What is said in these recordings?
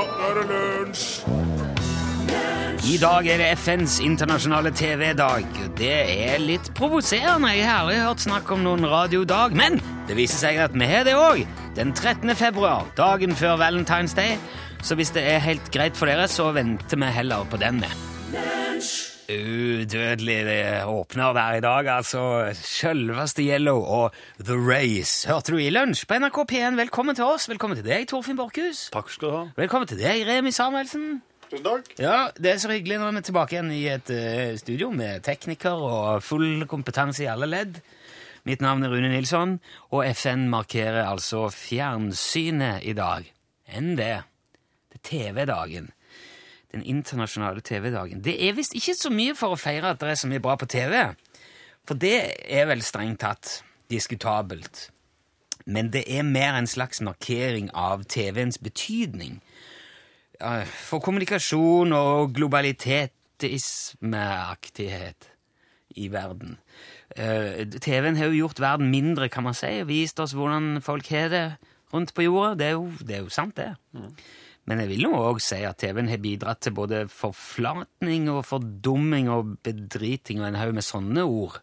nå er det lunsj! I dag er det FNs internasjonale TV-dag. Det er litt provoserende. Jeg har aldri hørt snakk om noen radiodag, men det viser seg at vi har det òg. Den 13. februar, dagen før Valentine's Day. Så hvis det er helt greit for dere, så venter vi heller på den med. Udødelig det åpner der i dag, altså. Sjølveste Yellow og The Race. Hørte du i lunsj på NRK P1? Velkommen til oss. Velkommen til deg, Torfinn Borchhus. Takk skal du ha. Velkommen til deg, Remi Samuelsen. Tusen takk. Ja, Det er så hyggelig når vi er tilbake igjen i et uh, studio med tekniker og full kompetanse i alle ledd. Mitt navn er Rune Nilsson, og FN markerer altså fjernsynet i dag. Enn det. Det er TV-dagen. Den internasjonale TV-dagen. Det er visst ikke så mye for å feire at det er så mye bra på TV, for det er vel strengt tatt diskutabelt. Men det er mer en slags markering av TV-ens betydning for kommunikasjon og globalitetismeaktighet i verden. Eh, TV-en har jo gjort verden mindre, kan man si, vist oss hvordan folk har det rundt på jorda. Det er jo, det er jo sant, det. Men jeg vil nå òg si at TV-en har bidratt til både forflatning og fordumming og bedriting og en haug med sånne ord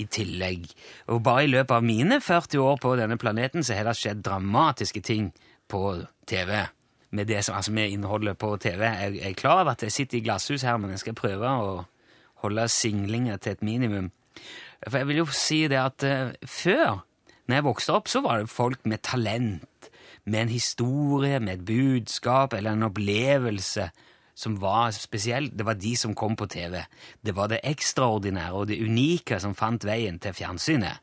i tillegg. Og bare i løpet av mine 40 år på denne planeten så har det skjedd dramatiske ting på TV. Med det som, altså med innholdet på TV. Jeg er klar over at jeg sitter i glasshus her, men jeg skal prøve å holde singlinger til et minimum. For jeg vil jo si det at eh, før, når jeg vokste opp, så var det folk med talent, med en historie, med et budskap eller en opplevelse som var spesiell. Det var de som kom på TV. Det var det ekstraordinære og det unike som fant veien til fjernsynet.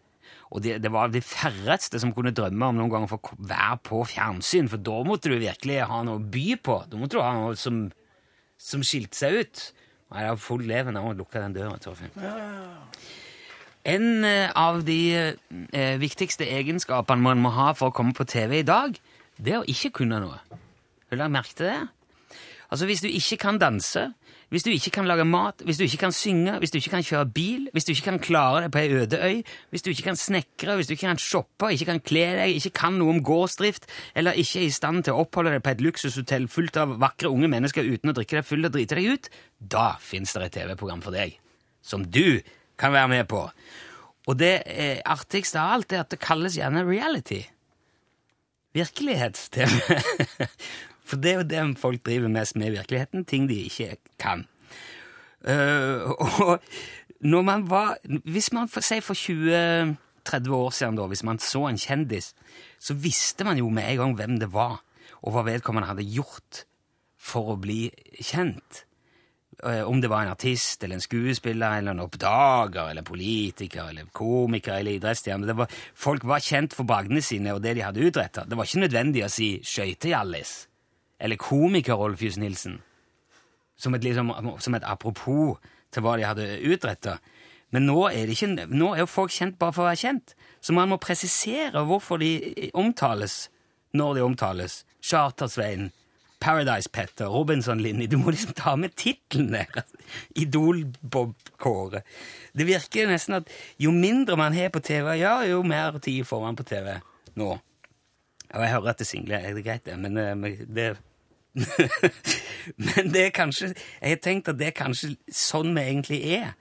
Og det, det var de færreste som kunne drømme om noen gang å få være på fjernsyn, for da måtte du virkelig ha noe å by på. Da måtte du ha noe som, som skilte seg ut. Nei, det er full leven av å lukke den døra, Torfinn. En eh, av de eh, viktigste egenskapene man må ha for å komme på TV i dag, det å ikke kunne noe. Har du lagt merke til det? Altså, Hvis du ikke kan danse, hvis du ikke kan lage mat, hvis du ikke kan synge, hvis du ikke kan kjøre bil, hvis du ikke kan klare deg på ei øde øy, hvis du ikke kan snekre, hvis du ikke kan shoppe, ikke kan kle deg, ikke kan noe om gårdsdrift, eller ikke er i stand til å oppholde deg på et luksushotell fullt av vakre unge mennesker uten å drikke deg full og drite deg ut, da fins det et TV-program for deg som du kan være med på. Og det eh, artigste av alt er at det kalles gjerne reality. Virkelighetstv. For det er jo det folk driver mest med i virkeligheten, ting de ikke kan. Uh, og når man var Hvis man for, si for 20-30 år siden, da, hvis man så en kjendis, så visste man jo med en gang hvem det var, og hva vedkommende hadde gjort for å bli kjent. Eh, Om det var en artist, eller en skuespiller, eller en oppdager, eller politiker, eller komiker, eller idrettsstjerne. Folk var kjent for bragdene sine og det de hadde utretta. Det var ikke nødvendig å si skøytejallis eller komiker Rolf Jus Nilsen som et, liksom, som et apropos til hva de hadde utretta. Men nå er, ikke, nå er jo folk kjent bare for å være kjent, så man må presisere hvorfor de omtales når de omtales. Charter-Svein, Paradise-Petter, Robinson-Linni Du må liksom ta med tittelen der! Idol-Bob-Kåre. Det virker nesten at jo mindre man har på TV, ja, jo mer tid får man på TV nå. Og jeg hører at det singler, er det greit, det? Eh, men det Men det er kanskje Jeg har tenkt at det er kanskje sånn vi egentlig er.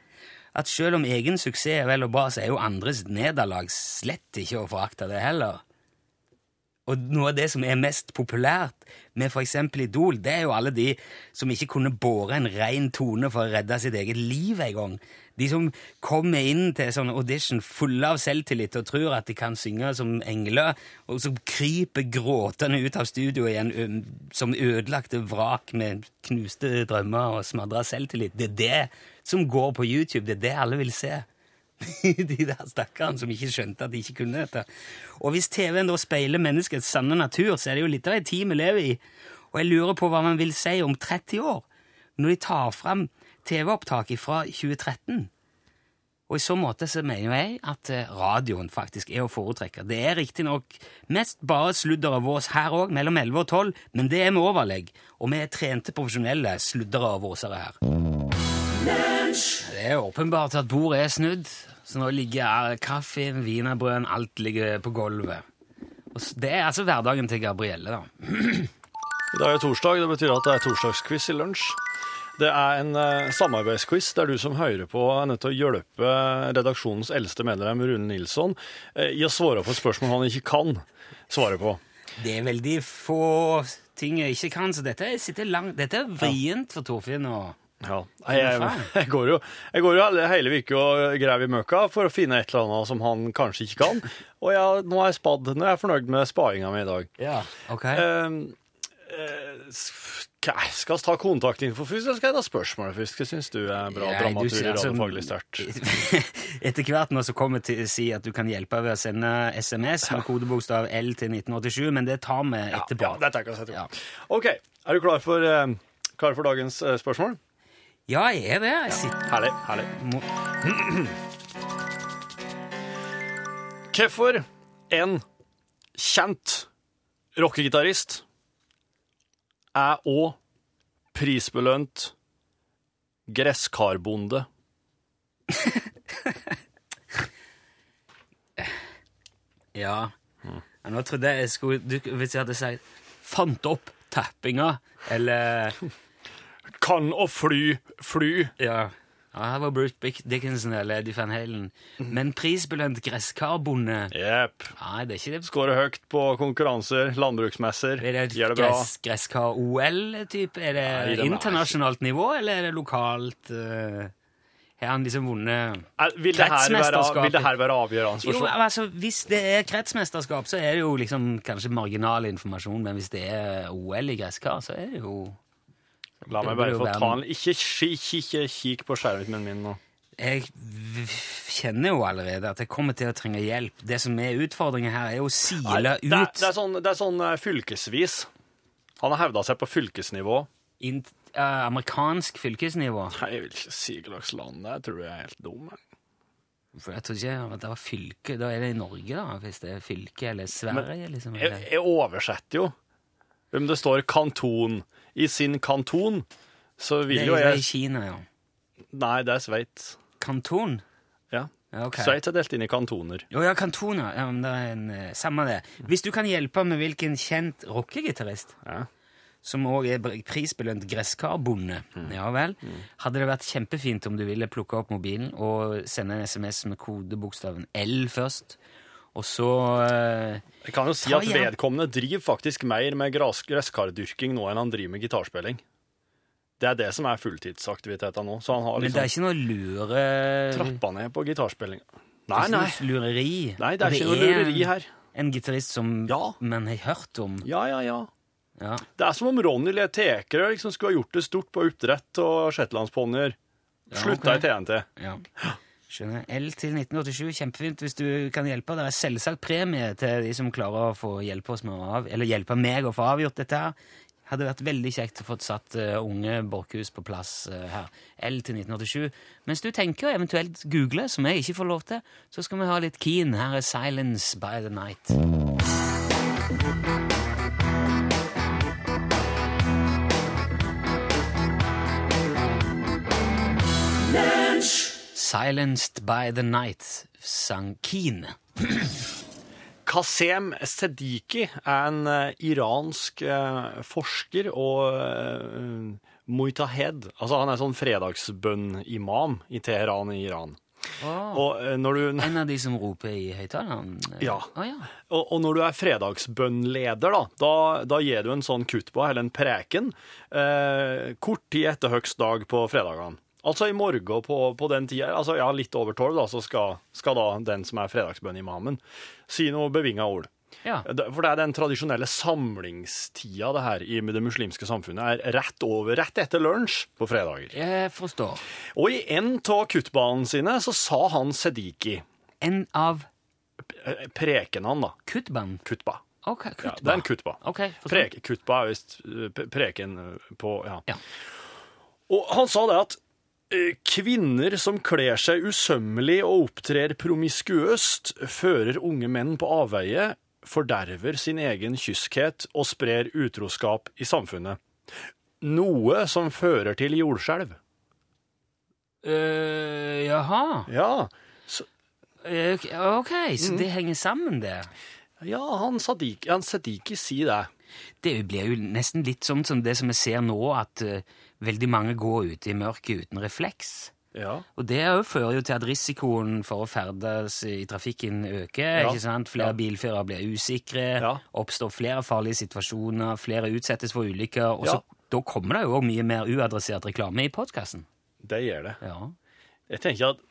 At selv om egen suksess er vel og bra, så er jo andres nederlag slett ikke å forakte det heller. Og noe av det som er mest populært med eksempel Idol, det er jo alle de som ikke kunne båre en ren tone for å redde sitt eget liv en gang. De som kommer inn til sånn audition fulle av selvtillit og tror at de kan synge som engler, og som kryper gråtende ut av studio igjen som ødelagte vrak med knuste drømmer og smadra selvtillit. Det er det som går på YouTube. Det er det alle vil se. de der stakkarene som ikke skjønte at de ikke kunne dette. Og hvis TV-en da speiler menneskets sanne natur, så er det jo litt av ei tid vi lever i. Og jeg lurer på hva man vil si om 30 år, når de tar fram TV-opptak fra 2013. Og i så måte så mener jeg at eh, radioen faktisk er å foretrekke. Det er riktignok mest bare sludder av vås her òg, mellom 11 og 12, men det er med overlegg. Og vi er trente profesjonelle sluddere av våsere her. Det er åpenbart at bordet er snudd, så nå ligger kaffen, wienerbrøden, alt ligger på gulvet. Det er altså hverdagen til Gabrielle, da. I dag er torsdag, det betyr at det er torsdagsquiz i lunsj. Det er en eh, samarbeidsquiz der du som hører på er nødt til å hjelpe redaksjonens eldste medlem Rune Nilsson eh, i å svare på et spørsmål han ikke kan svare på. Det er veldig få ting jeg ikke kan, så dette, sitter langt, dette er vrient for Torfinn. og... Ja. Jeg, jeg, jeg, går jo, jeg går jo hele- uka og graver i møkka for å finne et eller annet som han kanskje ikke kan. Og jeg, nå er jeg spadd. Nå er jeg fornøyd med spainga mi i dag. Ja, ok. Eh, eh, hva- skal vi ta kontaktinfo først, eller skal jeg ta spørsmålet først? Hva syns du er bra Nei, dramatur i altså, radiofaglig sterkt? Etter hvert nå så kommer til å si at du kan hjelpe ved å sende SMS med kodebokstav L til 1987, men det tar vi etterpå. Ja, det tar jeg å sette Ja. OK, er du klar for, eh, klar for dagens eh, spørsmål? Ja, jeg er det. Jeg sitter Herlig. herlig. må... Hvorfor en kjent rockegitarist er òg prisbelønt gresskarbonde? Ja. Nå trodde jeg jeg skulle du, Hvis jeg hadde sagt 'fant opp tappinga', eller Kan å fly, fly. Ja. ja her var Bruce Dickinson eller Eddie Van Halen. Men prisbelønt gresskarbonde Jepp. Nei, det er ikke det. Skårer høyt på konkurranser, landbruksmesser. Er det et Gjør det bra. gress, gresskar-OL-type? Er det Nei, er- internasjonalt nivå, eller er det lokalt? Uh Har han liksom vunnet Er- Vil det, være, Kretsmesterskapet. vil det her være avgjørende? Jo, altså, Hvis det er kretsmesterskap, så er det jo liksom kanskje marginal informasjon, men hvis det er OL i gresskar, så er det jo La meg bare få ta en Ikke kikk, på skjermen min nå. Jeg kjenner jo allerede at jeg kommer til å trenge hjelp. Det som er utfordringen her, er å sile det, ut det, er sånn, det er sånn eh, fylkesvis. Han har hevda seg på fylkesnivå. In, uh, amerikansk fylkesnivå. Nei, Jeg vil ikke si slags land det er. Jeg tror jeg er helt dum. jeg. Jeg tror ikke at det var fylke. Da er det i Norge, da, hvis det er fylke eller Sverige. liksom. Jeg, Eller. jeg oversetter jo. Om det står kanton i sin kanton, så vil jo jeg Det er i Kina, ja. Nei, det er Sveits. Kanton? Ja. Ja, ok. Sveits er delt inn i kantoner. Jo, ja, kantoner. Ja, men det er en, eh, samme det. Hvis du kan hjelpe med hvilken kjent rockegitarist Ja. som òg er prisbelønt gresskarbonde, ja vel, hadde det vært kjempefint om du ville plukke opp mobilen og sende en SMS med kodebokstaven L først, og så uh, Jeg kan jo si at vedkommende driver faktisk mer med gresskardyrking nå enn han driver med gitarspilling. Det er det som er fulltidsaktiviteten nå. Så han har Men det er liksom ikke noe lure... trappa ned på gitarspilling. Nei, Nei, Det er ikke noe lureri. Nei, det er ikke noe lureri her. En gitarist som Ja. man har hørt om. Ja, ja, ja. Ja. Det er som om Ronny Letekerø liksom skulle ha gjort det stort på oppdrett og shetlandsponnier. Slutta okay. i TNT. Ja. Skjønner. L til 1987, kjempefint hvis du kan hjelpe. Det er selvsagt premie til de som klarer å få hjelpe oss med å av, eller hjelpe meg å få avgjort dette her. Hadde vært veldig kjekt å få satt uh, unge Borchhus på plass uh, her. L til 1987. Mens du tenker å eventuelt google, som jeg ikke får lov til, så skal vi ha litt keen. Her er Silence by the Night. Silenced by the Night sang Keen. Kasem Sediki er en uh, iransk uh, forsker og uh, muitahed. Altså, han er sånn fredagsbønn-imam i Teheran i Iran. Eh, når du, En av de som roper i høyttaleren? eh, Ja. Oh, ja. og, og når du er fredagsbønnleder, da, da, da gir du en sånn kuttba, eller en preken, eh, kort tid etter høgst dag på fredagene. Altså i morgen på, på den tida, altså ja, litt over tolv, da, så skal, skal da den som er fredagsbønnimamen, si noe bevinga ord. ja. For det er den tradisjonelle samlingstida det her i det muslimske samfunnet er rett over, rett etter lunsj på fredager. Jeg forstår. Og i en av kuttbanene sine så sa han Sediki, En av Prekenene preken han da, Kuttban? kuttba. Ok, Ja, det er en kuttba. Okay, forstår. Prek, kuttba er visst eh, preken eh, på ja. Ja. Og han sa det at eh, kvinner som kler seg usømmelig og opptrer promiskuøst, fører unge menn på avveie, forderver sin egen kyskhet og sprer utroskap i samfunnet. Noe som fører til jordskjelv. Uh, jaha. Ja, Så, ok, ok, så Mm. det henger sammen, det. ja han, Sadiki, han Sadiki sier det. Det blir jo nesten litt sånn som det som vi ser nå, at eh, veldig mange går ute i mørket uten refleks. Ja. Og det er fører jo til at risikoen for å ferdes i trafikken øker. Ikke sant? Flere bilførere blir usikre, oppstår flere farlige situasjoner, flere utsettes for ulykker. Og så, da kommer det jo mye mer uadressert reklame i podkasten. Det gjør det. Ja. Jeg tenker at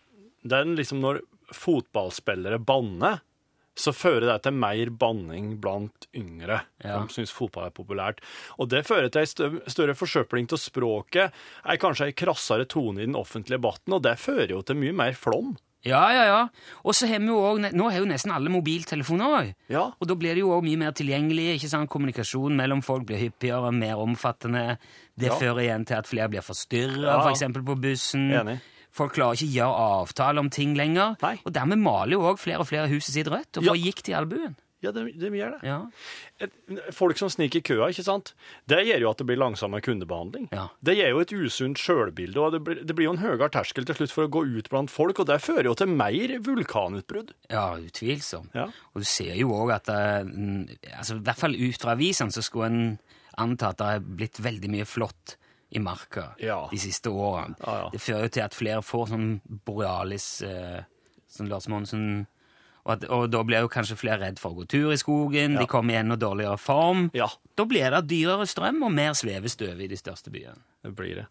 er liksom når fotballspillere banner, så fører det til mer banning blant yngre Ja. som syns fotball er populært. Og det fører til ei større forsøpling av språket, ei kanskje ei krassere tone i den offentlige debatten, og det fører jo til mye mer flom. Ja, ja, ja. Og så har vi jo også, Nå har jo nesten alle mobiltelefoner òg. Ja. Og da blir det jo også mye mer tilgjengelig. ikke sant? Kommunikasjon mellom folk blir hyppigere, mer omfattende. Det Ja. fører igjen til at flere blir forstyrra, Ja. for f.eks. på bussen. Enig. Folk klarer ikke å gjøre avtale om ting lenger. Nei. Og dermed maler jo òg flere og flere huset sitt rødt og Ja. får gikt i albuen. Ja, de, de gjør det. Ja. Folk som sniker i køa, ikke sant? Det gjør jo at det blir langsommere kundebehandling. Ja. Det gir jo et usunt sjølbilde, og det blir, det blir jo en høyere terskel til slutt for å gå ut blant folk, og det fører jo til mer vulkanutbrudd. ja, utvilsomt. Ja. Og du ser jo òg at det, mm, altså, I hvert fall ut fra avisene så skulle en anta at det er blitt veldig mye flott i marka Ja. de siste årene. Ja, ja. Det fører jo til at flere får sånn borealis, eh, som Lars Monsen og, at, og da blir jo kanskje flere redd for å gå tur i skogen, de kommer i enda dårligere form. Ja, Da blir det dyrere strøm og mer svevestøv i de største byene. det blir det.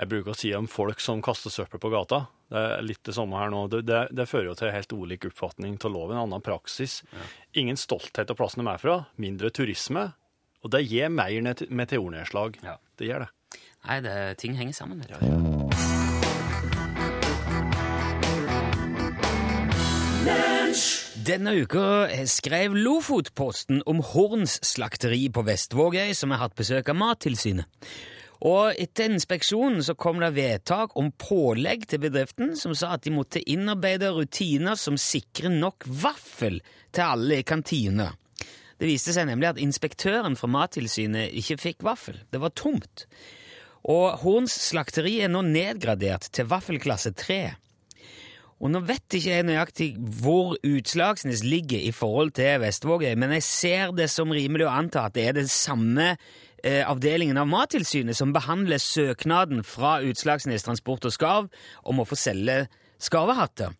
Jeg bruker å si om folk som kaster søppel på gata. Det er litt det samme her nå. Det, det, det fører jo til helt ulik oppfatning av loven, en annen praksis. Ingen stolthet av plassen de er fra, mindre turisme, og det gir mer meteornedslag. Ja. Det gjør det. Nei, det, ting henger sammen. vet du. Denne uka skrev Lofotposten om Horns slakteri på Vestvågøy, som har hatt besøk av Mattilsynet. Og etter inspeksjonen så kom det vedtak om pålegg til bedriften, som sa at de måtte innarbeide rutiner som sikrer nok vaffel til alle i kantina. Det viste seg nemlig at inspektøren fra Mattilsynet ikke fikk vaffel. Det var tomt. Og Horns slakteri er nå nedgradert til vaffelklasse 3. Og nå vet ikke jeg nøyaktig hvor Utslagsnes ligger i forhold til Vestvågøy, men jeg ser det som rimelig å anta at det er den samme eh, avdelingen av Mattilsynet som behandler søknaden fra Utslagsnes Transport og Skarv om å få selge skarvehatter.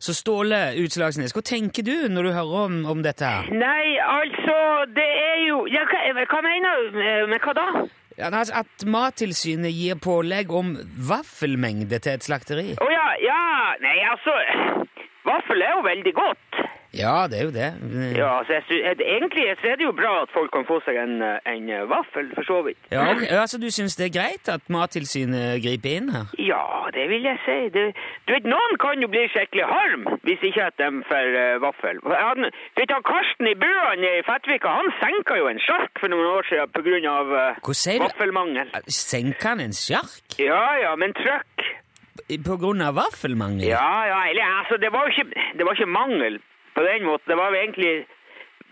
Så Ståle Utslagsnes, hva tenker du når du hører om, om dette her? Nei, altså, det er jo ja, hva, hva mener du med, hva da? At Mattilsynet gir pålegg om vaffelmengde til et slakteri? Å ja, ja, nei, altså Vaffel er jo veldig godt. Ja, det er jo det. Ja, så jeg, sy- Egentlig så er det jo bra at folk kan få seg en, eh, en eh, vaffel, for så vidt. Ja, okay. altså du syns det er greit at Mattilsynet griper inn her? Ja, det vil jeg si. Det, du vet, Noen kan jo bli skikkelig harm hvis ikke at de får uh, vaffel. Han, vet du, Karsten i Buan i Fettvika han senka jo en sjark for noen år siden pga. Uh, vaffelmangel. Senker han en sjark Ja ja, men trøkk. på grunn av vaffelmangel? Ja, ja, eller altså, det var jo ikke, det var ikke mangel på den måten. Det var egentlig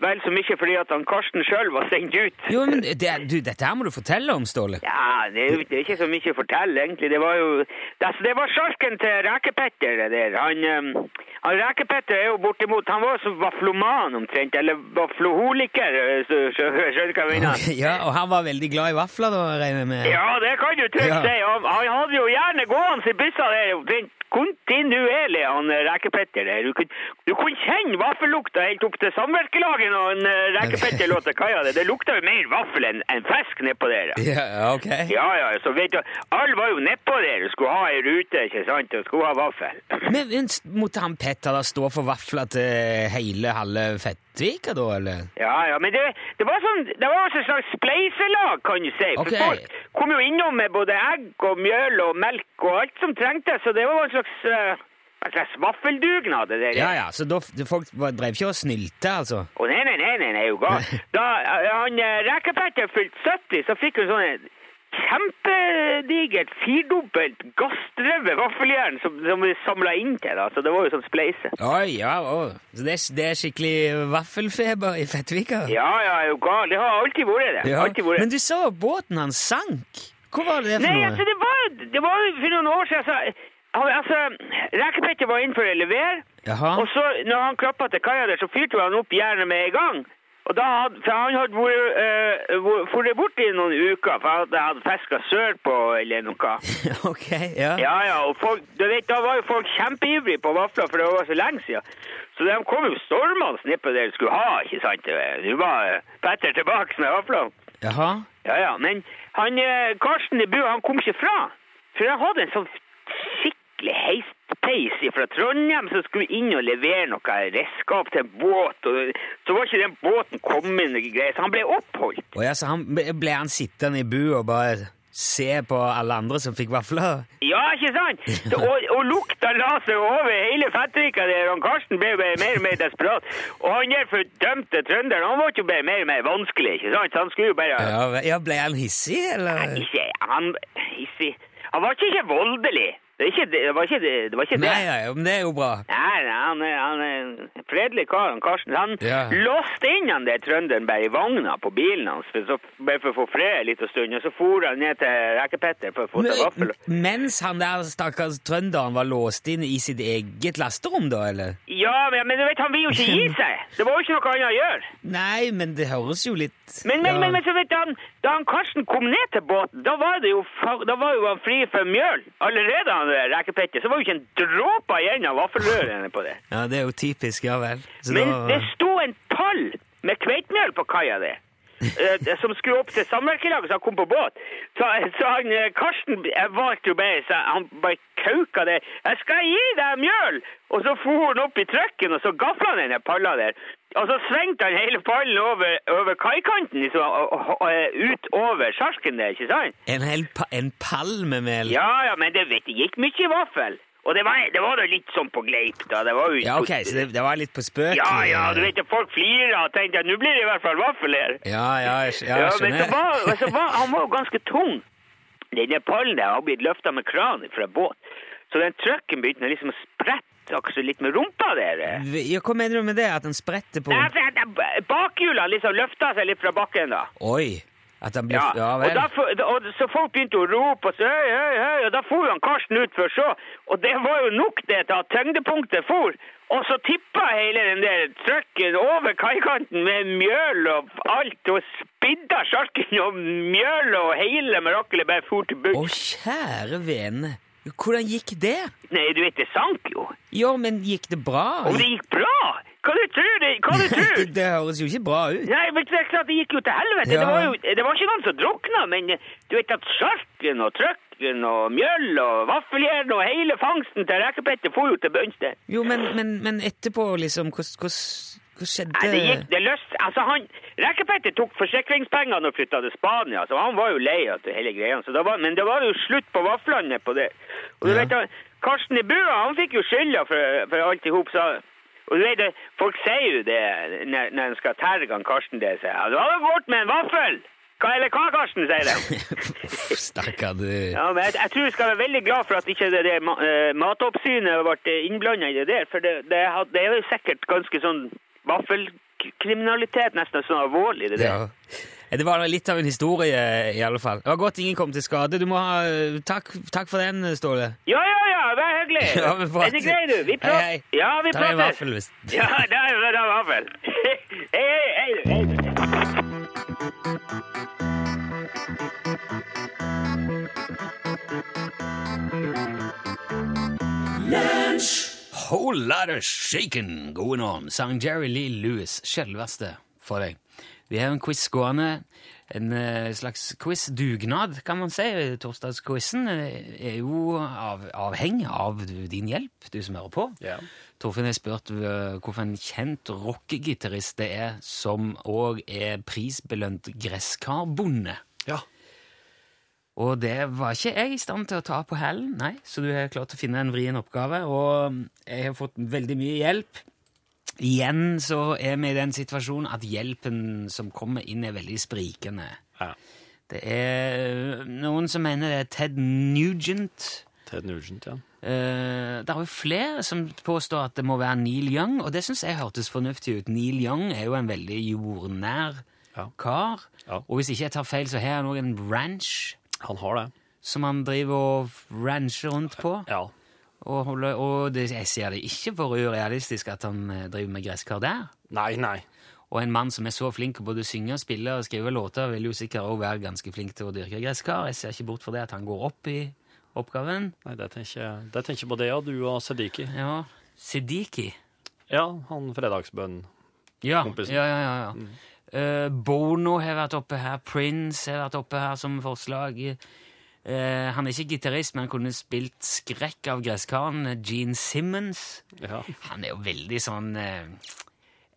vel så mye fordi at han Karsten sjøl var sendt ut. Jo, men det, du, Dette her må du fortelle om, Ståle. Ja, det det er ikke så mye å fortelle, egentlig. Det var jo det, altså, det var sjarken til Rekepetter, det der. Han, um, han Rekepetter er jo bortimot Han var som vafloman omtrent, eller vafloholiker, eh, skjønner du hva jeg mener? Okay, ja, Og han var veldig glad i vafler, da, regner jeg med? Ja, det kan du trygt Ja. si. Han, han hadde jo gjerne gående i byssa der omtrent kontinuerlig, han Rekepetter der. Du, kunne- du kunne kjenne vaffellukta helt opp til samvirkelaget han, eh, Rekepetter lå til kaia. Det lukta jo mer vaffel enn en fisk nedpå der. Ja, ok. Ja, ja, så vet du, alle var jo nedpå der og skulle ha ei rute, ikke sant, og skulle ha vaffel. Men, men måtte han Petter da stå for vafler til hele halve Fettvika, da, eller? Ja, ja, men det, det var sånn, det var også et slags spleiselag, kan du si. For okay. folk kom jo innom med både egg og mjøl og melk og alt som trengtes, så det var en slags, eh, en slags vaffeldugnad, det der. Ja, ja, så da, folk drev ikke og snylte, altså? Å nei, nei, nei, nei, nei, jo galt. Da eh, han eh, Rekepetter fylte 70, så fikk hun sånn kjempedigert, firdobbelt gassdrevet vaffeljern som, som vi samla inn til, da. Så det var jo sånn spleise. Oi, ja, å. Så det, er- det er skikkelig vaffelfeber i Fettvika? Ja, ja, er jo gal. Det har alltid vært det. Ja. Alltid vært. Men du sa båten hans sank. Hva var det for Nei, noe? altså, det var, det var jo for noen år siden, så, han- altså, Rekepetter var inn for å levere, Jaha. og så, når han klappa til kaia der, så fyrte han opp jernet med en gang. Og da hadde, for han hadde vært, uh, vært borte i noen uker, for han hadde hatt fiska sørpå eller noe. ok, ja. Ja, ja, og folk, du vet, da var jo folk kjempeivrige på vafler, for det var så lenge siden. Så de kom jo stormende nedpå det de skulle ha, ikke sant? Nå var eh, Petter tilbake med vaflene. Jaha. Ja, ja, men han, eh, Karsten i Bu, han kom ikke fra. For han hadde en sånn skikkelig heispeis fra Trondheim som skulle inn og levere noe redskap til en båt. Og så var ikke den båten kommet greier, så han ble oppholdt. Og ja, så han, ble han sittende i bu og bare se på alle andre som fikk vafler? Ja, ikke sant? Så, og, og lukta la seg over hele Fettvika der, og Karsten ble bare mer og mer desperat. Og han der fordømte trønderen, han ble jo bare mer og mer vanskelig, ikke sant? Så han skulle jo bare... Ja, ja ble han hissig, eller? Nei, ikke, han, hissig. Han var ikke voldelig. Det, ikke, det var ikke det. det, var ikke det. Nei, nei, men det er jo bra. Nei, nei, han er, han er en fredelig kar, han Karsten. Han Ja. låste inn han der trønderen bare i vogna på bilen hans, for så, bare for å få fred en liten stund, og så for han ned til Rekepetter for å få seg vaffel. Mens han der stakkars trønderen var låst inn i sitt eget lasterom, da, eller? Ja, men, men du vet, han vil jo ikke gi seg. Det var jo ikke noe annet å gjøre. Nei, men det høres jo litt Men, men, ja. men, men så vet du, han, da han Karsten kom ned til båten, da var, det jo, da var jo han fri for mjøl. Allerede han Rekepetter, så var jo ikke en dråpe igjen av vaffelrørene på det. Ja, det er jo typisk, ja vel. Så Men da- det sto en pall med kveitmjøl på kaia det- som skulle opp til samvirkelaget, så han kom på båt. Så, så han, eh, Karsten valgte jo bare så Han bare kauka det. 'Jeg skal gi deg mjøl!' Og så for han opp i trucken, og så gafla han den palla der. Og så svingte han hele pallen over, over kaikanten, liksom, og, og, og, ut over sjarken der, ikke sant? En hel pa en pall med mel? Ja, ja, men det, vet gikk mye vaffel. Og det var, det var da litt sånn på gleip, da. Det var jo Ja, ok, så det, det var litt på spøk? ja, ja, du vet, folk flirer og tenker at nå blir det i hvert fall vaffel her. Ja, ja, jeg, ja, jeg skjønner. Ja, men så var, han var jo ganske tung. Den pallen der har blitt løfta med kran fra båt. Så den trucken begynte liksom å sprette akkurat litt med rumpa der. Ja, hva mener du med det? At den spretter på Nei, for Bakhjula liksom løfta seg litt fra bakken da. Oi! Blir Ja, Ja, og, f- og så folk begynte å rope og så, høy, høy, høy, og da for han Karsten ut for så. Og det var jo nok det til at tyngdepunktet for. Og så tippa hele den der trucken over kaikanten med mjøl og alt, og spidda sjarken og mjøl og hele miraklet bare for til Å, bunns. kjære vene. Hvordan gikk det? Nei, du vet, det sank jo. Jo, men gikk det bra? Og det gikk bra! Hva du tror det? Hva du tror? det, det høres jo ikke bra ut. Nei, men det er klart det gikk jo til helvete. Ja. Det, var jo, det var ikke noen som drukna, men du vet at sjarken og trøkken og mjøl og vaffeljern og hele fangsten til Rekepetter for jo til bunns. Jo, men, men, men etterpå, liksom, hva, skjedde? Nei, det gikk, det løst, altså han, Rekepetter tok forsikringspengene og flytta til Spania, så han var jo lei av hele greia. Det var, men det var jo slutt på vaflene på det. Og du Ja. vet, Karsten i Bua, han fikk jo skylda for, for alt i hop, og du vet, Folk sier jo det når, når en skal terge han Karsten det. sier 'Du hadde gått med en vaffel!' Hva, eller hva, Karsten, sier de. Stakkar, du. Ja, men jeg, jeg tror vi skal være veldig glad for at ikke det det eh, matoppsynet ble innblanda i det der. For det, det, det er jo sikkert ganske sånn vaffelkriminalitet, nesten sånn alvorlig, det der. Ja. Eh, Det var litt av en historie, i alle fall. Det var godt ingen kom til skade. Du må ha Takk, takk for den, Ståle. Ja, ja, ja, vær hyggelig. Ja, er det grei, du? Vi Hei, prater. hei. Ja, vi Ta en vaffel, hvis Ja, det er det vaffel. hei, hei, hei, hei. Whole lot of shaking going on, sang Jerry Lee Lewis, selveste, for deg. Vi har en quiz gående, en eh, slags quiz-dugnad, kan man si. Torsdagsquizen eh, er jo av, avhengig av din hjelp, du som hører på. Ja. Torfinn har spurt eh, hvorfor en kjent rockegitarist det er som òg er prisbelønt gresskarbonde. Ja. Og det var ikke jeg i stand til å ta på hælen, nei, så du har klart å finne en vrien oppgave, og jeg har fått veldig mye hjelp. Igjen så er vi i den situasjonen at hjelpen som kommer inn, er veldig sprikende. ja. Det er noen som mener det er Ted Nugent. Ted Nugent, ja. Eh, det er jo flere som påstår at det må være Neil Young, og det syns jeg hørtes fornuftig ut. Neil Young er jo en veldig jordnær Ja. kar, Ja. og hvis ikke jeg tar feil, så har han òg en ranch Han har det. som han driver og rancher rundt på. Ja. Og, holde, og det, jeg ser det ikke for urealistisk at han eh, driver med gresskar der. Nei, nei. Og en mann som er så flink til å både synge, spille og skrive låter, vil jo sikkert også være ganske flink til å dyrke gresskar. Jeg ser ikke bort fra det at han går opp i oppgaven. Nei, det tenker jeg, det tenker på det, ja. du og Sediki. Ja, Sidiki. Ja, han fredagsbønnen. Ja, Kompisen. ja, ja. ja, ja. Eh, Bono har vært oppe her. Prince har vært oppe her som forslag. Eh, han er ikke gitarist, men han kunne spilt skrekk av gresskaren. Gene Simmons. Ja. Han er jo veldig sånn eh,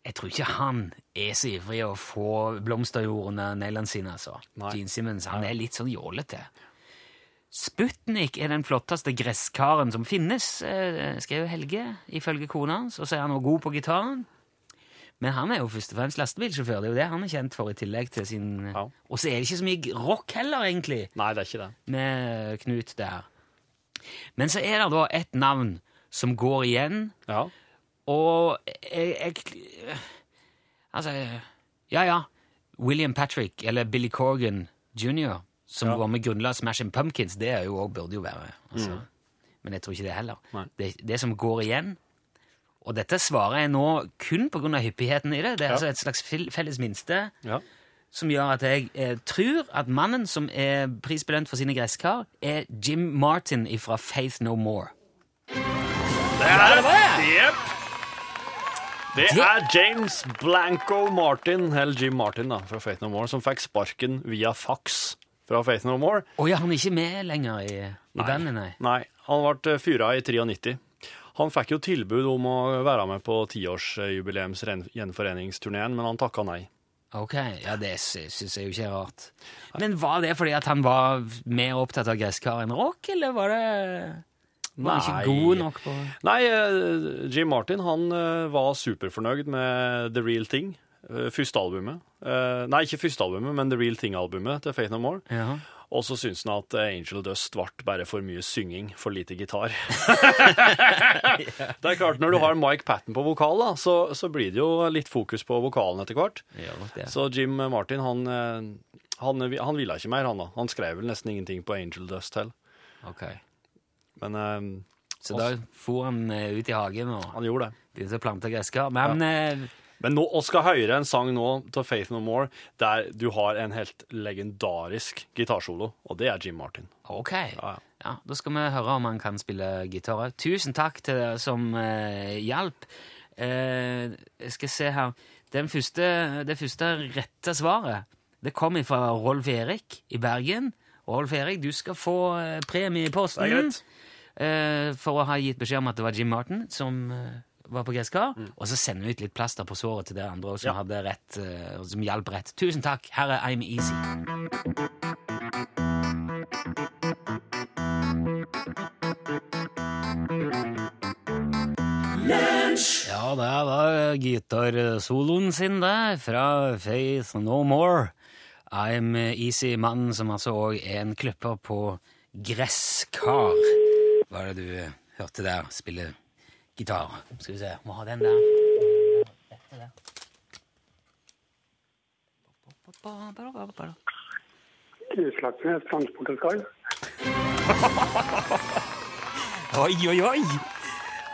Jeg tror ikke han er så ivrig å få blomsterjord under neglene sine, altså. Nei. Gene Simmons. Han er litt sånn jålete. Sputnik er den flotteste gresskaren som finnes, eh, skrev Helge, ifølge kona hans. Og så er han også god på gitaren. Men han er jo først og fremst lastebilsjåfør. Det er jo det han er kjent for, i tillegg til sin Ja. Og så er det ikke så mye rock heller, egentlig Nei, det er ikke det. med Knut der. Men så er det da et navn som går igjen, Ja. og jeg, jeg Altså Ja, ja. William Patrick, eller Billy Corgan jr., som Ja. var med grunnla Smashing Pumpkins, det er jo også, burde jo være. Altså. Men jeg tror ikke det heller. Det, det som går igjen Og dette svarer jeg nå kun pga. hyppigheten i det. Det er Ja. altså et slags felles minste ja. som gjør at jeg eh, tror at mannen som er prisbelønt for sine gresskar, er Jim Martin fra Faith No More. Det er Jepp. Yep. Det- er James Blanco Martin, eller Jim Martin da, fra Faith No More, som fikk sparken via fax fra Faith No More. Å ja, han er ikke med lenger i, i bandet, nei. Nei, han ble fyra i 93. Han fikk jo tilbud om å være med på tiårsjubileumsgjenforeningsturneen, men han takka nei. Ok, ja, det syns jeg jo ikke er rart. Men var det fordi at han var mer opptatt av gresskar enn rock, eller var det Var Nei. ikke god nok på Nei, eh, Jim Martin han eh, var superfornøyd med The Real Thing, eh, første albumet. Nei, ikke første albumet, men The Real Thing-albumet til Faith No More. ja. Og så syns han at eh, Angel Dust ble bare for mye synging, for lite gitar. Det er klart, når du har Mike Patten på vokal, da, så, så blir det jo litt fokus på vokalen etter hvert. Ja. Så Jim Martin, han, eh, han, han ville ikke mer, han da. Han skrev vel nesten ingenting på Angel Dust til. Ok. Men um, Så da for han eh, ut i hagen og han gjorde det. begynte å plante gresskar. Men eh, Men nå, vi skal høre en sang nå til Faith No More der du har en helt legendarisk gitarsolo, og det er Jim Martin. ok. Ja, ja. Ja, Da skal vi høre om han kan spille gitar. Tusen takk til dere som eh, hjalp. Eh, jeg skal se her Den første, Det første rette svaret det kom fra Rolf Erik i Bergen. Rolf Erik, du skal få eh, premie i posten. Eh, for å ha gitt beskjed om at det var Jim Martin som eh, var på gresskar. Og så sender vi ut litt plaster på såret til dere andre som, Mm. Ja. hadde rett, eh, som hjalp rett. Tusen takk. Her er I'm Easy. Ja, det var gitarsoloen sin, det, fra Faith No More. I'm Easy, mannen som altså òg er en klipper på gresskar. Hva er det du hørte der spille gitar? Skal vi se, må ha den der. Dette der. Utslagsnes Transport. Oi, oi, oi!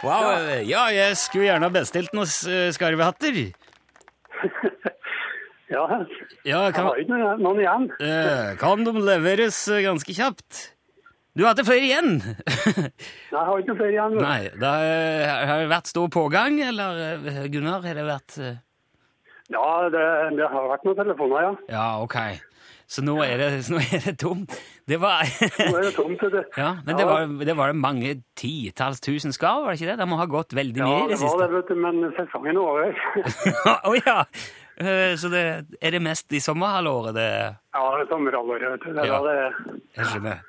Wow, ja, jeg skulle gjerne ha bestilt noen eh, skarvehatter. Ja, Ja, jeg har ikke noen- noen igjen. eh, kan de leveres eh, ganske kjapt? Du har ikke flere igjen? Nei, Jeg har ikke flere igjen. Nei, det har har det vært stor pågang, eller eh, Gunnar, har det vært eh, Ja, det, det har vært noen telefoner, ja. Ja, ok. Så nå er det, nå er det tomt. Det var Nå er det tomt. vet du. Ja, men det var, det var mange titalls tusen skarv, var det ikke det? Det må ha gått veldig Ja, mye i det det var det, vet du, men sesongen er over. Å ja! Eh, Så det, er det mest i sommerhalvåret det Ja, det er sommerhalvåret, vet du. Det Ja. det. Jeg skjønner.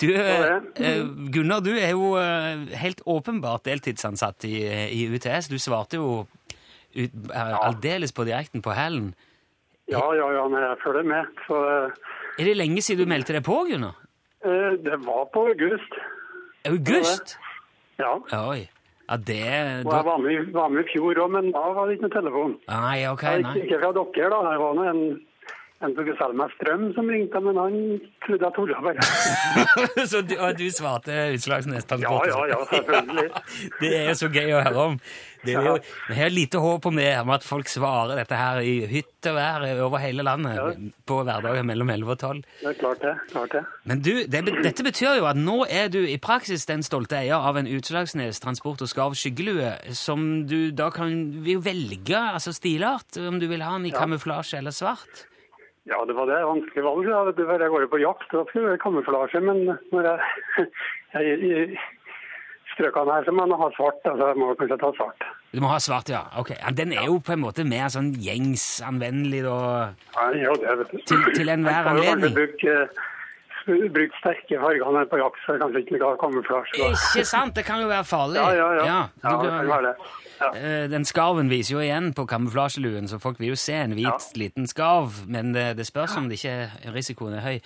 Du, eh, eh, Gunnar, du er jo eh, helt åpenbart deltidsansatt i, i UTS. Du svarte jo ut, aldeles på direkten på hælen. Ja, ja, ja, men jeg følger med. Så Er det lenge siden du meldte deg på, Gunnar? det var på august. August? Ja. Oi. Ja, det Og jeg var med, var med i fjor òg, men da var det ikke noen telefon. Nei, ok, nei. ikke fra dere, da. Jeg var nå en en som skulle selge meg strøm som ringte, men han trodde jeg tulla bare. så du, og du svarte Utslagsnes Ja, ja, ja, selvfølgelig. Det er jo så gøy å høre om. Det er jo, vi har lite håp om det, om at folk svarer dette her i hytt og vær over hele landet på hverdager mellom 11 og 12. Det er klart det. klart det. Men du, det, dette betyr jo at nå er du i praksis den stolte eier av en Utslagsnes Transport og Skarv skyggelue, som du da kan velge altså stilart, om du vil ha den i kamuflasje eller svart. Ja, det var det vanskelige valget. da, du, Jeg går på jakt, da skulle det være kamuflasje. Men når jeg, jeg i strøkene her, så må jeg ha svart. altså Jeg må kanskje ta svart. Du må ha svart, ja. Ok, Den er jo på en måte mer sånn gjengsanvendelig, da. Ja, jo, det, vet du. Til- til enhver Jeg kan jo kanskje anledning. bruke, bruke sterke farger når på jakt, så jeg kanskje ikke har ha kamuflasje. Ikke sant? Det kan jo være farlig. Ja, ja, ja. Ja, Ja, det kan- være det. Ja. Eh, Den skarven viser jo igjen på kamuflasjeluen, så folk vil jo se en hvit liten skarv, men det, det spørs om det ikke risikoen er høy.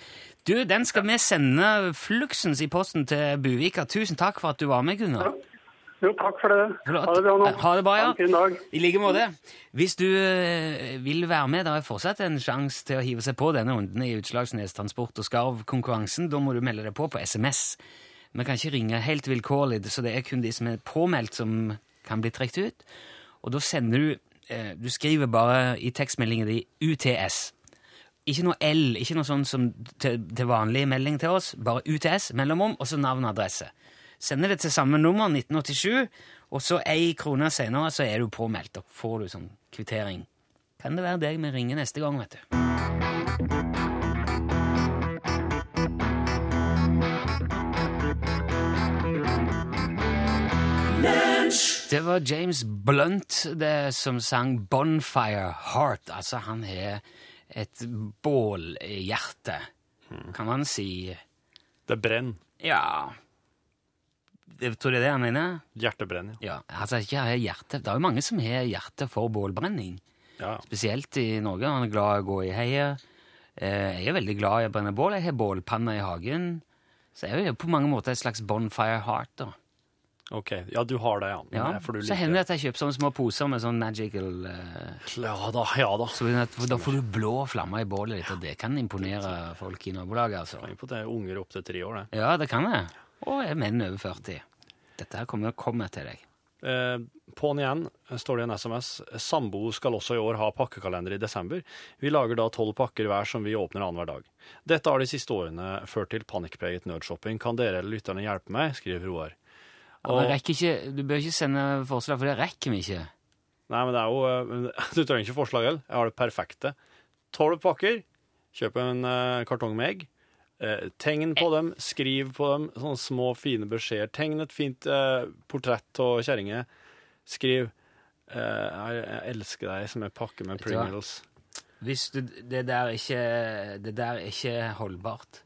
Du, den skal vi sende fluksens i posten til Buvika. Tusen takk for at du var med, Gunnar. Jo, takk for det. Flott. Ha det bra nå. Ha det bra, ja. Ha en fin dag. I like måte. Hvis du eh, vil være med, da er fortsatt en sjanse til å hive seg på denne runden i Utslagsnes Transport og Skarv-konkurransen. Da må du melde deg på på SMS. Vi kan ikke ringe helt vilkårlig, så det er kun de som er påmeldt, som kan bli trukket ut. Og da sender du eh, Du skriver bare i tekstmeldingen din UTS. Ikke noe L, ikke noe sånn som til, til vanlig melding til oss. Bare UTS, mellomom, og så navn og adresse. Sender det til samme nummer, 1987, og så ei krone senere så er du påmeldt. Da får du sånn kvittering. Kan det være deg vi ringer neste gang, vet du. Det var James Blunt det som sang Bonfire Heart. Altså, han har et bålhjerte, kan man si. Det brenner. Ja tror det er det han mener? Hjertebrenning. ja. Altså ikke hjerte. Det er jo mange som har hjerte for bålbrenning. ja. Spesielt i Norge. Han er glad i å gå i heiet. Eh, Jeg er veldig glad i å brenne bål. Jeg har bålpanne i hagen. Så jeg er jo på mange måter et slags bonfire heart. da. Ok, ja, du har det, ja. Men Ja. det du Så liker hender det at jeg kjøper sånne små poser med sånn magical uh... Ja da, ja da. så Da får du blå flammer i bålet ditt, og det kan imponere folk i nabolaget. altså. Det er unger opp til tre år, det. Ja, det kan det. Og er menn over 40. Dette her kommer, kommer til deg. Eh, På'n igjen står det i en SMS. Sambo skal også i år ha pakkekalender i desember. Vi lager da tolv pakker hver som vi åpner annenhver dag. Dette har de siste årene ført til panikkpreget nødshopping. Kan dere eller lytterne hjelpe meg? skriver Roar. Og ja, ikke, Du bør ikke sende forslag, for det rekker vi ikke. Nei, men det er jo eh, Du trenger ikke forslag heller. Jeg har det perfekte. Tolv pakker. Kjøp en eh, kartong med egg. Eh, tegn på dem, skriv på dem sånne små, fine beskjeder. Tegn et fint eh, portrett av kjerringa. Skriv eh, jeg, elsker deg' som en pakke med? Pringles. Hvis du, det, der ikke, det der er ikke holdbart.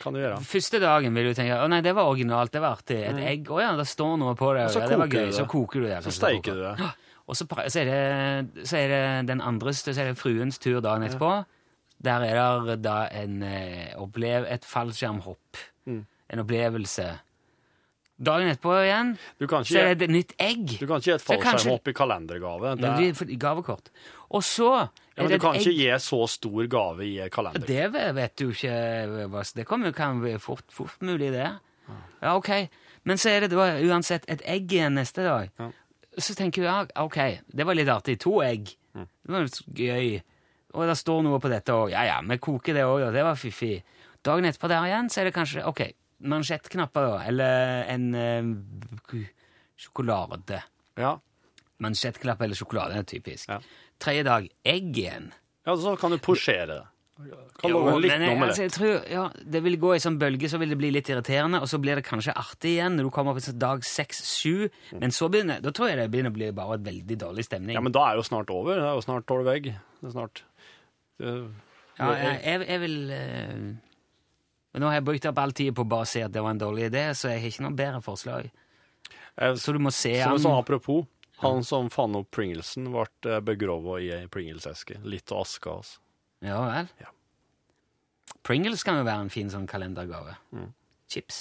Kan du gjøre. Første dagen vil du tenke å nei, det var originalt, det var artig. Et egg, å ja, det står noe på det. Mm. Og så ja, det var gøy. Så koker du det. Så steiker du det. Og så, så, er det, så er det den andres, så er det fruens tur dagen etterpå. Der er det da en eh, opplev, et fallskjermhopp. Mm. En opplevelse. Dagen etterpå igjen, så er det et nytt egg. du kan ikke gi et fallskjermhopp i kalendergave. Det, er... gavekort. Og så ja, er men det du kan ikke gi så stor gave i kalender. Det vet du ikke. Det kommer, kan være fort, fort mulig, det. Ja, ok. Men så er det da uansett et egg igjen neste dag. Ja. Så tenker du ja, ok, det var litt artig. To egg. Mm. Det var litt gøy. Og det står noe på dette òg. Ja ja, vi koker det òg, det var fiffig. Dagen etterpå der igjen, så er det kanskje ok, mansjettknapper, da. Eller en eh, sjokolade. Ja. Mansjettknapp eller sjokolade er typisk. Ja. Tredje dag egg igjen. ja, så kan du posjere det. Kan Jo, litt men jeg, altså, jeg tror, ja, Det vil gå i sånn bølge, så vil det bli litt irriterende, og så blir det kanskje artig igjen når du kommer opp i sånn dag seks-sju. Men så begynner, da tror jeg det begynner å bli bare et veldig dårlig stemning. Ja, men da er jo snart over. Det er jo snart tolv egg. Det er snart det, Ja, jeg, jeg, jeg vil eh, Men nå har jeg brukt opp all tid på å bare si at det var en dårlig idé, så jeg har ikke noe bedre forslag. Så du må se Som en sånn apropos, han som fant opp Pringlesen, ble begrovet i ei Pringles-eske. Litt av aska. Altså. Ja vel. Ja. Pringles kan jo være en fin sånn kalendergave. Mm. Chips.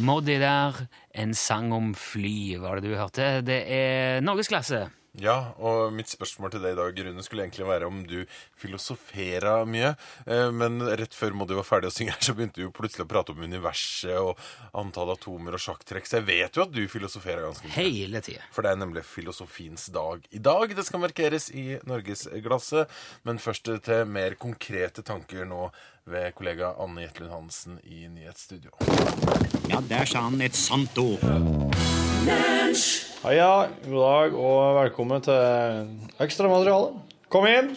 Moddi der, en sang om fly, var det du hørte. Det er norgesklasse. Ja, og mitt spørsmål til deg i dag, Rune, skulle egentlig være om du filosofera mye. Eh, Men rett før Moddi var ferdig å synge her, så begynte du plutselig å prate om universet og antall atomer og sjakktrekk. Så jeg vet jo at du filosoferer ganske mye. Hele tida. For det er nemlig filosofiens dag i dag. Det skal markeres i Norgesglasset. Men først til mer konkrete tanker nå ved kollega Anne Jetlund Hansen i Nyhetsstudio. Ja, der sa han et sant ord. Heia, god dag og velkommen til ekstramateriale. Kom inn!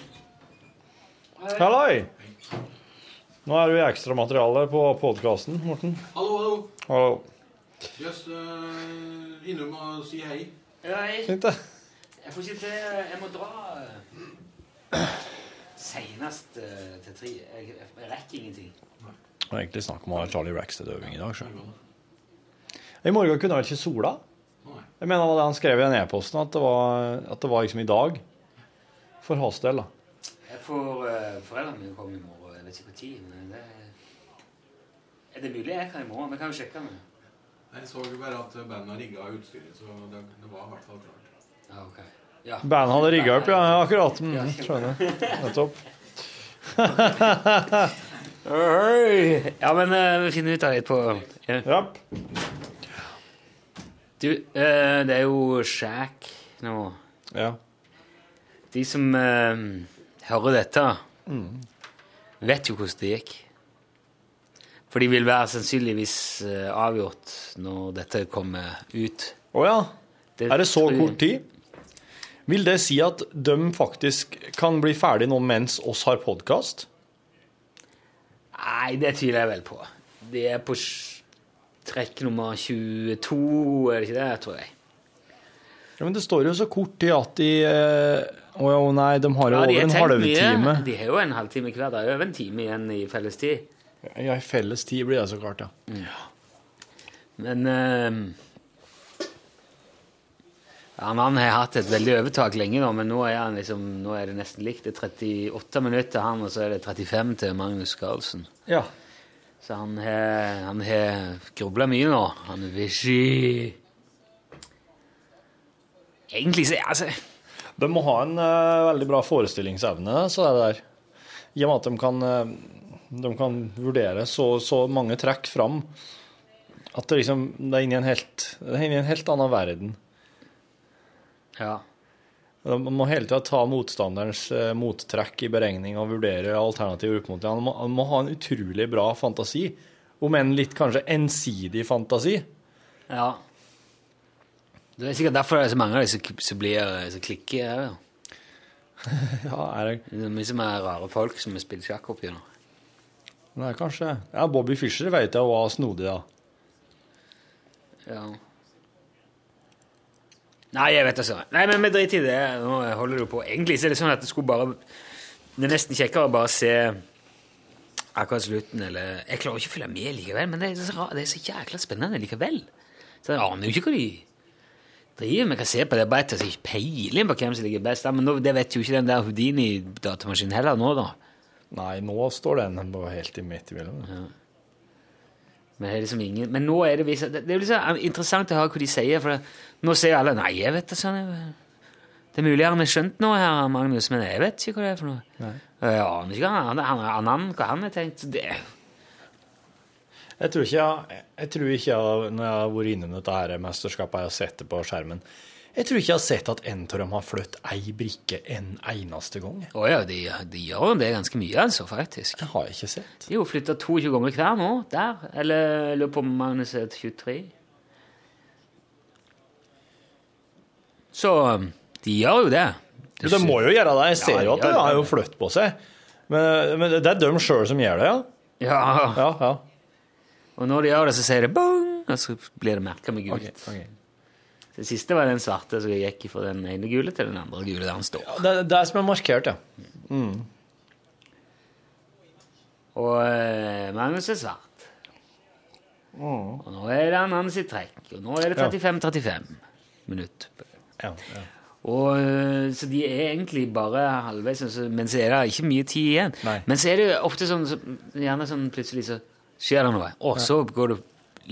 Halloi! Nå er du i ekstramateriale på podkasten, Morten. Hallo, hallo. Hallo. Just uh, innom og si hei. Fint, det. Jeg får ikke til Jeg må dra seinest til tre. Jeg, jeg rekker ingenting. Det var egentlig snakk om å ha Charlie Rackstead-øving i dag. Så. I morgen kunne vel ikke sola? Jeg mener det var det han skrev i den e-posten, at det var, at det var liksom i dag. For hans del, da. Jeg får uh, Foreldrene mine komme i morgen. Jeg vet ikke når, men det Er det mulig jeg kan i morgen? Vi kan jo sjekke Med. Jeg så jo bare at bandet har rigga utstyret, så det, det var i hvert fall klart. Ja, ok. Ja. Bandet hadde rigga opp, ja. Akkurat. Mm, skjønner. Nettopp. ja, men uh, vi finner ut av det på ja. Du, eh, det er jo Shack nå. Ja. De som eh, hører dette, vet jo hvordan det gikk. For de vil være sannsynligvis eh, avgjort når dette kommer ut. Å ja. Er det så kort tid? Vil det si at de faktisk kan bli ferdig nå mens oss har podkast? Nei, det tviler jeg vel på. De er på trekk nummer 22, er det ikke det, tror jeg. Ja, men det står jo så kort tid at de eh, Å ja, nei, de har jo Ja, over en halvtime. De har jo en halvtime hver. Det er over en time igjen i felles tid. Ja, i felles tid blir det så klart, ja. Men eh, han, han har hatt et veldig overtak lenge, nå, men nå er, han liksom, nå er det nesten likt. Det er 38 minutter til han, og så er det 35 til Magnus Carlsen. Ja. Så han har han har grubla mye nå. Han vil ikke Egentlig så altså, De må ha en uh, veldig bra forestillingsevne, så er det der. I og med at de kan, uh, de kan vurdere så, så mange trekk fram at det liksom det er inni en helt, det er en helt annen verden. Ja. Man må hele tida ta motstanderens eh, mottrekk i beregning og vurdere alternativer opp mot det. Han må, må ha en utrolig bra fantasi, om enn litt kanskje ensidig fantasi. ja. Det er sikkert derfor det er så mange av dem som- blir så klikke her, Ja. Er det, Det er mye som er rare folk som har spilt sjakk opp gjennom. er kanskje Ja, Bobby Fischer vet jeg var snodig, da. Ja. Nei, jeg vet altså. Nei, men vi driter i det. Nå holder du på. Egentlig så er det sånn at det skulle bare Det er nesten kjekkere å bare se akkurat slutten, eller Jeg klarer ikke å følge med likevel, men det er så, det er så jækla spennende likevel. Så jeg aner jo ikke hva de driver med. Kan se på det bare etter, å ikke peiling på hvem som ligger best. Ja, men nå, det vet jo ikke den der Houdini-datamaskinen heller nå, da. Nei, nå står den bare helt i midt imellom. bildet, det er liksom ingen, men nå er det visst Det, er liksom interessant å høre hva de sier, for det, nå sier alle Nei, jeg vet det sånn jeg, Det er mulig han har skjønt noe her, Magnus, men jeg vet ikke hva det er for noe. Jeg aner ikke han, han, han, han, hva han har tenkt. Det, Jeg tror ikke jeg, jeg tror ikke jeg, når jeg har vært innom dette her mesterskapet jeg har sett det på skjermen Jeg tror ikke jeg har sett at en av dem har flyttet ei brikke en eneste gang. Å oh ja, de, de gjør det ganske mye, altså, faktisk. Det har jeg ikke sett. De har flytta 22 ganger hver nå, der. Eller jeg lurer på om Magnus er 23. Så de gjør jo det. Det, det må jo gjøre det. Jeg ser Ja, jo at de har jo flyttet på seg. Men, men det er dem sjøl som gjør det, ja? Ja. Ja, ja. Og når de gjør det, så sier det bong, og så blir det merka med gult. Ok, ok. Det siste var den svarte, så jeg gikk fra den ene gule til den andre gule der han står. Det er det som er markert, ja. Og eh, Magnus er svart. Og nå er det han hans sitt trekk. Og nå er det 35-35 minutter. ja, ja. Og, eh, så de er egentlig bare halvveis, altså, men så er det ikke mye tid igjen. Nei. Men så er det jo ofte sånn, så, gjerne sånn plutselig så skjer det noe. Og så går det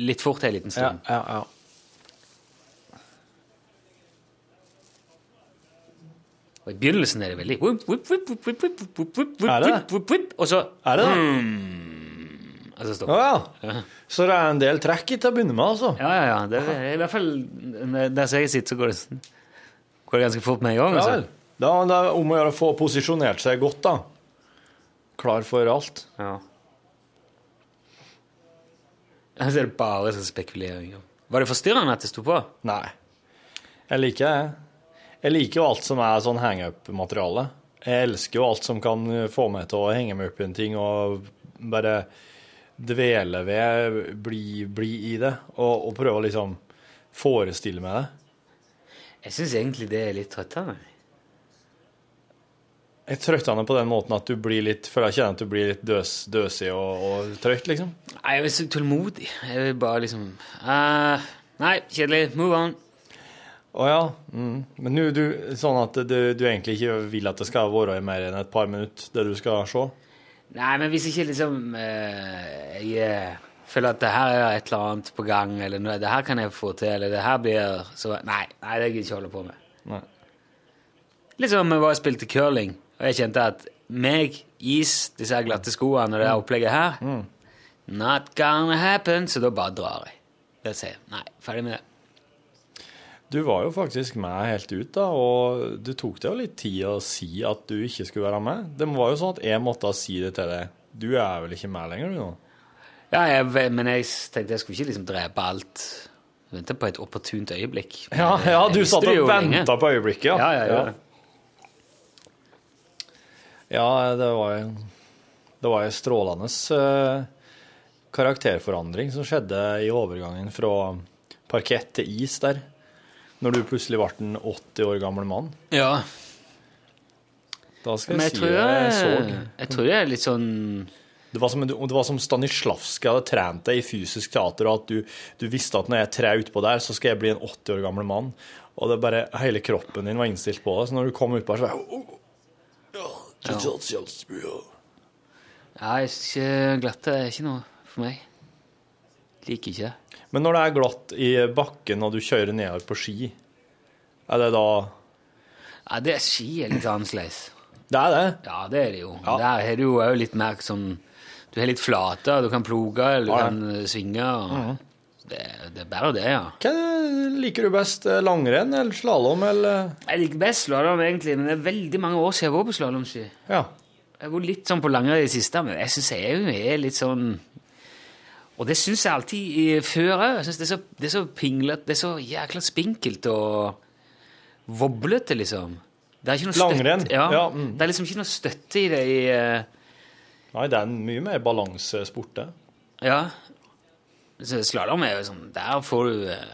litt fort en liten stund. Ja, ja, ja. Og I begynnelsen er det veldig Er det? Og så Er det det? Altså stopper ja. Så det er en del trekk til å begynne med, altså? Ja, ja, ja. Det er, I hvert fall der jeg sitter, så går det, går det, ganske fort med en gang. Altså. Ja, da, det er om å gjøre å få posisjonert seg godt, da. Klar for alt. Ja. Jeg ser bare sånn spekuleringer. Var det forstyrrende at det sto på? Nei. Jeg liker det. Jeg liker jo alt som er sånn hang-up-materiale. Jeg elsker jo alt som kan få meg til å henge meg opp i en ting og bare dvele ved, bli, bli i det, og, og prøve å liksom forestille meg det. Jeg syns egentlig det er litt trøttende. Jeg er trøttende på den måten at du blir litt, føler jeg kjenner at du blir litt døs, døsig og, og trøtt, liksom. Nei, Jeg er så tålmodig. Jeg vil bare liksom uh, Nei, kjedelig. Move on. Å ja. Mm. Men nå er du, sånn at du, du egentlig ikke vil at det skal være i mer enn et par minutter, det du skal se? Nei, men hvis ikke liksom uh, Jeg eh, føler at det her er et eller annet på gang, eller noe, det her kan jeg få til, eller det her blir så Nei, nei det gidder jeg ikke holde på med. Nei. Litt som om jeg var og spilte curling, og jeg kjente at meg, is, disse glatte skoene og det opplegget her Not gonna happen. Så da bare drar jeg. Da sier jeg. Nei, ferdig med det. Du var jo faktisk med helt ut, da, og du tok deg jo litt tid å si at du ikke skulle være med. Det var jo sånn at jeg måtte si det til deg. Du er vel ikke med lenger, du nå? Ja, jeg, men jeg tenkte jeg skulle ikke liksom drepe alt. Vente på et opportunt øyeblikk. Ja, Men, ja du satt og venta på øyeblikket, ja. Ja, ja, ja. Ja, det var jo Det var en strålende eh, karakterforandring som skjedde i overgangen fra parkett til is der. Når du plutselig ble en 80 år gammel mann. Ja, Da skal jeg, jeg si tror jeg jeg, så. jeg tror jeg er litt sånn Det var som, det var som Stanislavskij hadde trent deg i fysisk teater, og at du, du visste at når jeg trer utpå der, så skal jeg bli en 80 år gammel mann. Og det bare, hele kroppen din var innstilt på det. Så når du kom utpå her, så var jeg ja, det er. Ja, jeg synes ikke glatte er ikke noe for meg. Liker ikke. Men når det er glatt i bakken og du kjører nedover på ski, er det da Ja, det er ski er litt annerledes. Det er det. Ja, det er det jo. Ja. Der er du jo òg litt mer sånn Du har litt flate, du kan ploge, eller du Ja, kan eh, svinge. Og det, det er bare det, ja. Hva liker du best? eh, Langrenn eller slalåm eller Jeg liker best slalåm, egentlig, men det er veldig mange år siden jeg var på slalåmski. Ja. Jeg har vært litt sånn på langrenn i det siste, men jeg syns jeg er litt sånn Og det syns jeg alltid før òg. Det, er så- det er så pinglete, det er så jækla spinkelt og voblete, liksom. Det er ikke noe Langrenn, støtte, ja, ja, mm. Det er liksom ikke noe støtte i det i eh, Nei, det er en mye mer balansesport, det. Ja. Slalåm er jo sånn Der får du eh,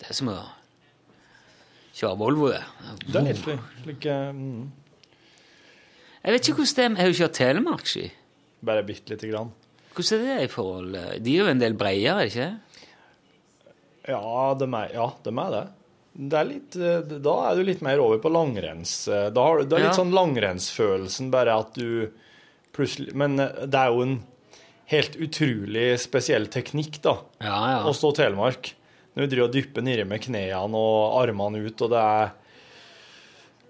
Det er som å kjøre Volvo, det. Det er litt slik mm, Jeg vet ikke hvordan det er Jeg har jo kjørt telemarkski. Bare bitte lite grann. Hvordan er det i forhold De er jo en del bredere, ikke Ja, de er, ja, de er det. det er litt, eh, da er du litt mer over på langrenns... eh, Da har du, det er litt Ja. sånn langrennsfølelsen, bare at du plutselig Men eh, det er jo en helt utrolig spesiell teknikk, da, Ja, ja. å stå Telemark. Når du driver og dypper nedi med knærne og armene ut, og det er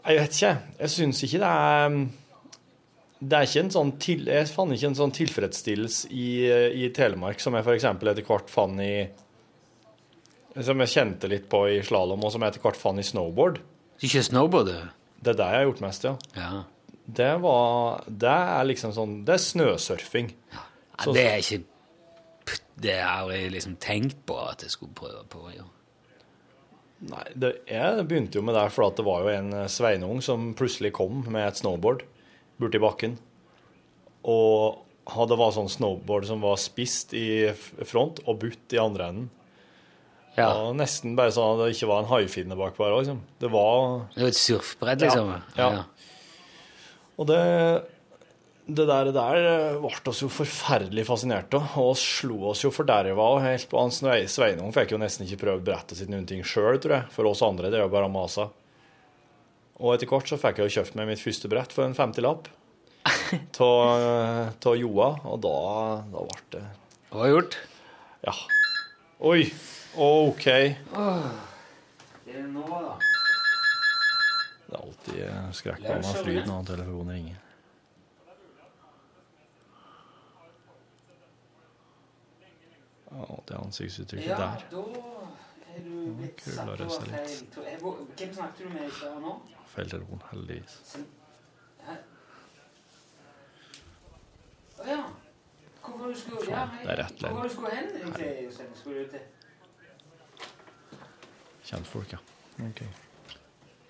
Jeg vet ikke. Jeg syns ikke det er det er ikke en sånn til, Jeg fant ikke en sånn tilfredsstillelse i, i Telemark som jeg f.eks. etter hvert fant i Som jeg kjente litt på i slalåm, og som jeg etter hvert fant i snowboard. Ikke snowboard, det? Det er det jeg har gjort mest, ja. Ja. Det var Det er liksom sånn Det er snøsurfing. ja. Så- Det er ikke Det har jeg liksom tenkt på at jeg skulle prøve på. Ja. Nei, det, jeg begynte jo med det for det var jo en eh, sveinung som plutselig kom med et snowboard borti bakken. Og det var sånn snowboard som var spist i front og butt i andre enden. Ja. Og nesten bare sånn at det ikke var en haifinne bak bare, Liksom. Det var Det var et surfbrett, liksom. Ja, ja. Og det, det der, det der eh, ble oss jo forferdelig fascinert av, og slo oss jo forderva. Og helt Svei- Sveinung fikk jo nesten ikke prøvd brettet sitt noen ting sjøl, tror jeg. For oss andre det er jo bare masa. Og etter hvert så fikk jeg jo kjøpt meg mitt første brett for en 50-lapp av Joa, og da, da ble det har du gjort? Ja. Oi. OK. Det er nå, da. Det er alltid eh, skrekkblanda fryd når telefonen ringer. Ja, det ansiktsuttrykket Ja, der. da er du blitt satt over feil. Hvem snakket du med i stad nå? Feil telefon, heldigvis. Å ja. Hvorfor du skulle ja, det er rett Hvor var du skulle hen, egentlig? Skulle du til Kjentfolk, ja. OK.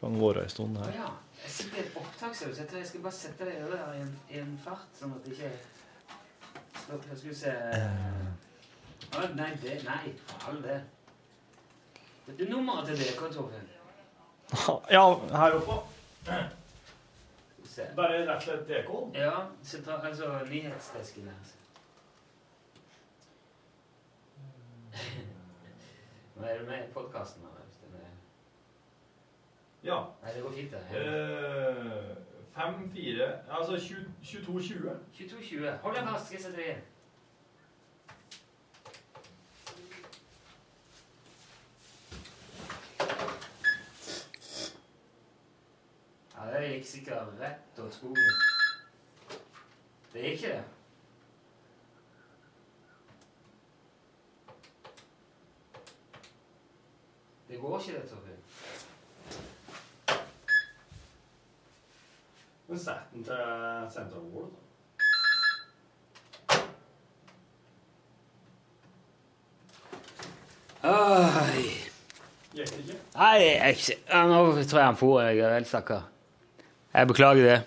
Kan være en stund Å her. ja. Jeg sitter i et opptak, så jeg skal bare sette deg over i en, i en fart, sånn at det ikke Skal skal vi se Nei, det Nei, for all del. Det er nummeret til dere, Torfinn. Ja, her oppe. Bare rett og slett DK? Ja, sentral, altså nyhetsdesken her. Nå er du med i podkasten. Ja. Nei, det går fint, det. Uh, 5-4 Altså 22-20. 22.20. Hold deg fast, skal jeg sette deg inn. Ja, det gikk sikkert rett over skogen. Det gikk ikke det. Det går ikke, det, Torfinn. Men sett den til sentralbordet, da. Oi. Gikk det ikke? Nei, jeg, jeg, nå tror jeg han for, jeg er helt stakkar. Jeg beklager det.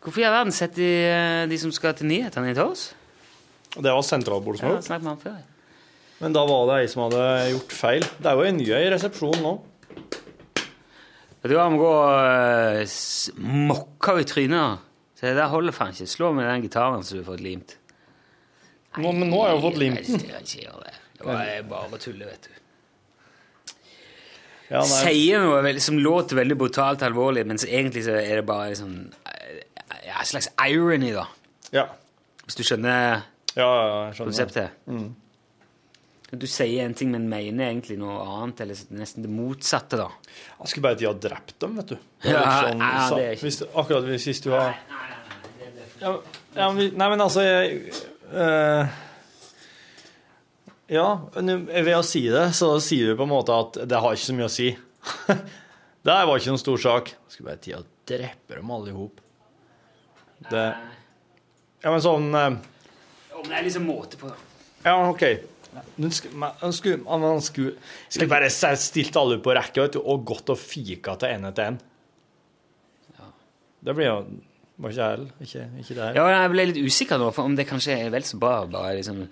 Hvorfor i all verden setter de, eh, de som skal til nyhetene, inn til oss? Det var sentralbordet som Ja, gjorde har snakket med han før. Men da var det ei som hadde gjort feil. Det er jo ei ny i resepsjonen nå. Vet du hva, vi går og uh, mokker i trynet. Se, det der holder faen ikke. Slå med den gitaren som du har fått limt. Nå, men nå har jeg jo fått limt den. Jeg kan ikke gjøre det. Det var bare tulle, vet du. Ja. Sier noe som låter veldig brutalt alvorlig, mens egentlig så er det bare sånn eh, ja, en slags irony, da. Ja. Hvis du skjønner Ja, ja, skjønner. konseptet. Du sier en ting, men mener egentlig noe annet, eller nesten det motsatte, da. Jeg skulle bare at de har drept dem, vet du. Det Ja, sånn, ja, det er ikke- hvis, akkurat hvis, du har Nei, nei, nei. Nei, men altså jeg, eh, Ja, ved å si det, så sier du på en måte at det har ikke så mye å si. det her var ikke noen stor sak. Jeg skulle bare tid å drepe dem alle i hop. Det Ja, men sånn eh, Om det er liksom måte på. Ja, OK. Han skulle, han, han skulle, skulle bare stilt alle på rekke vet du, og gått og fika til en etter en. Det blir jo Var ikke jeg heller. Ikke, ikke det her. Ja, jeg ble litt usikker nå, for om det kanskje er vel så bra å bare liksom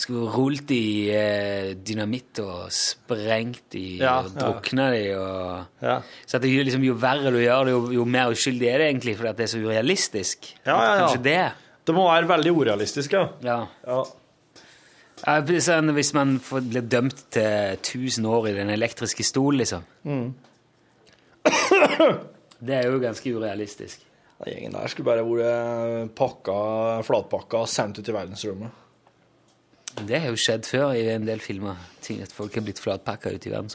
skulle rullet i eh, dynamitt og sprengt i Ja, og ja. drukna de og Ja. Så at det, liksom, jo verre du gjør det, jo, jo mer uskyldig er det egentlig, fordi at det er så urealistisk. Ja, ja, ja. Kanskje det. Det må være veldig urealistisk, ja. Ja. ja. Ja, Sånn, hvis man får, blir dømt til 1000 år i den elektriske stol, liksom. Mm. Det er jo ganske urealistisk. Den gjengen der skulle bare vært pakka, flatpakka og sendt ut i verdensrommet. Det har jo skjedd før i en del filmer. At folk har blitt flatpakka ute i verden.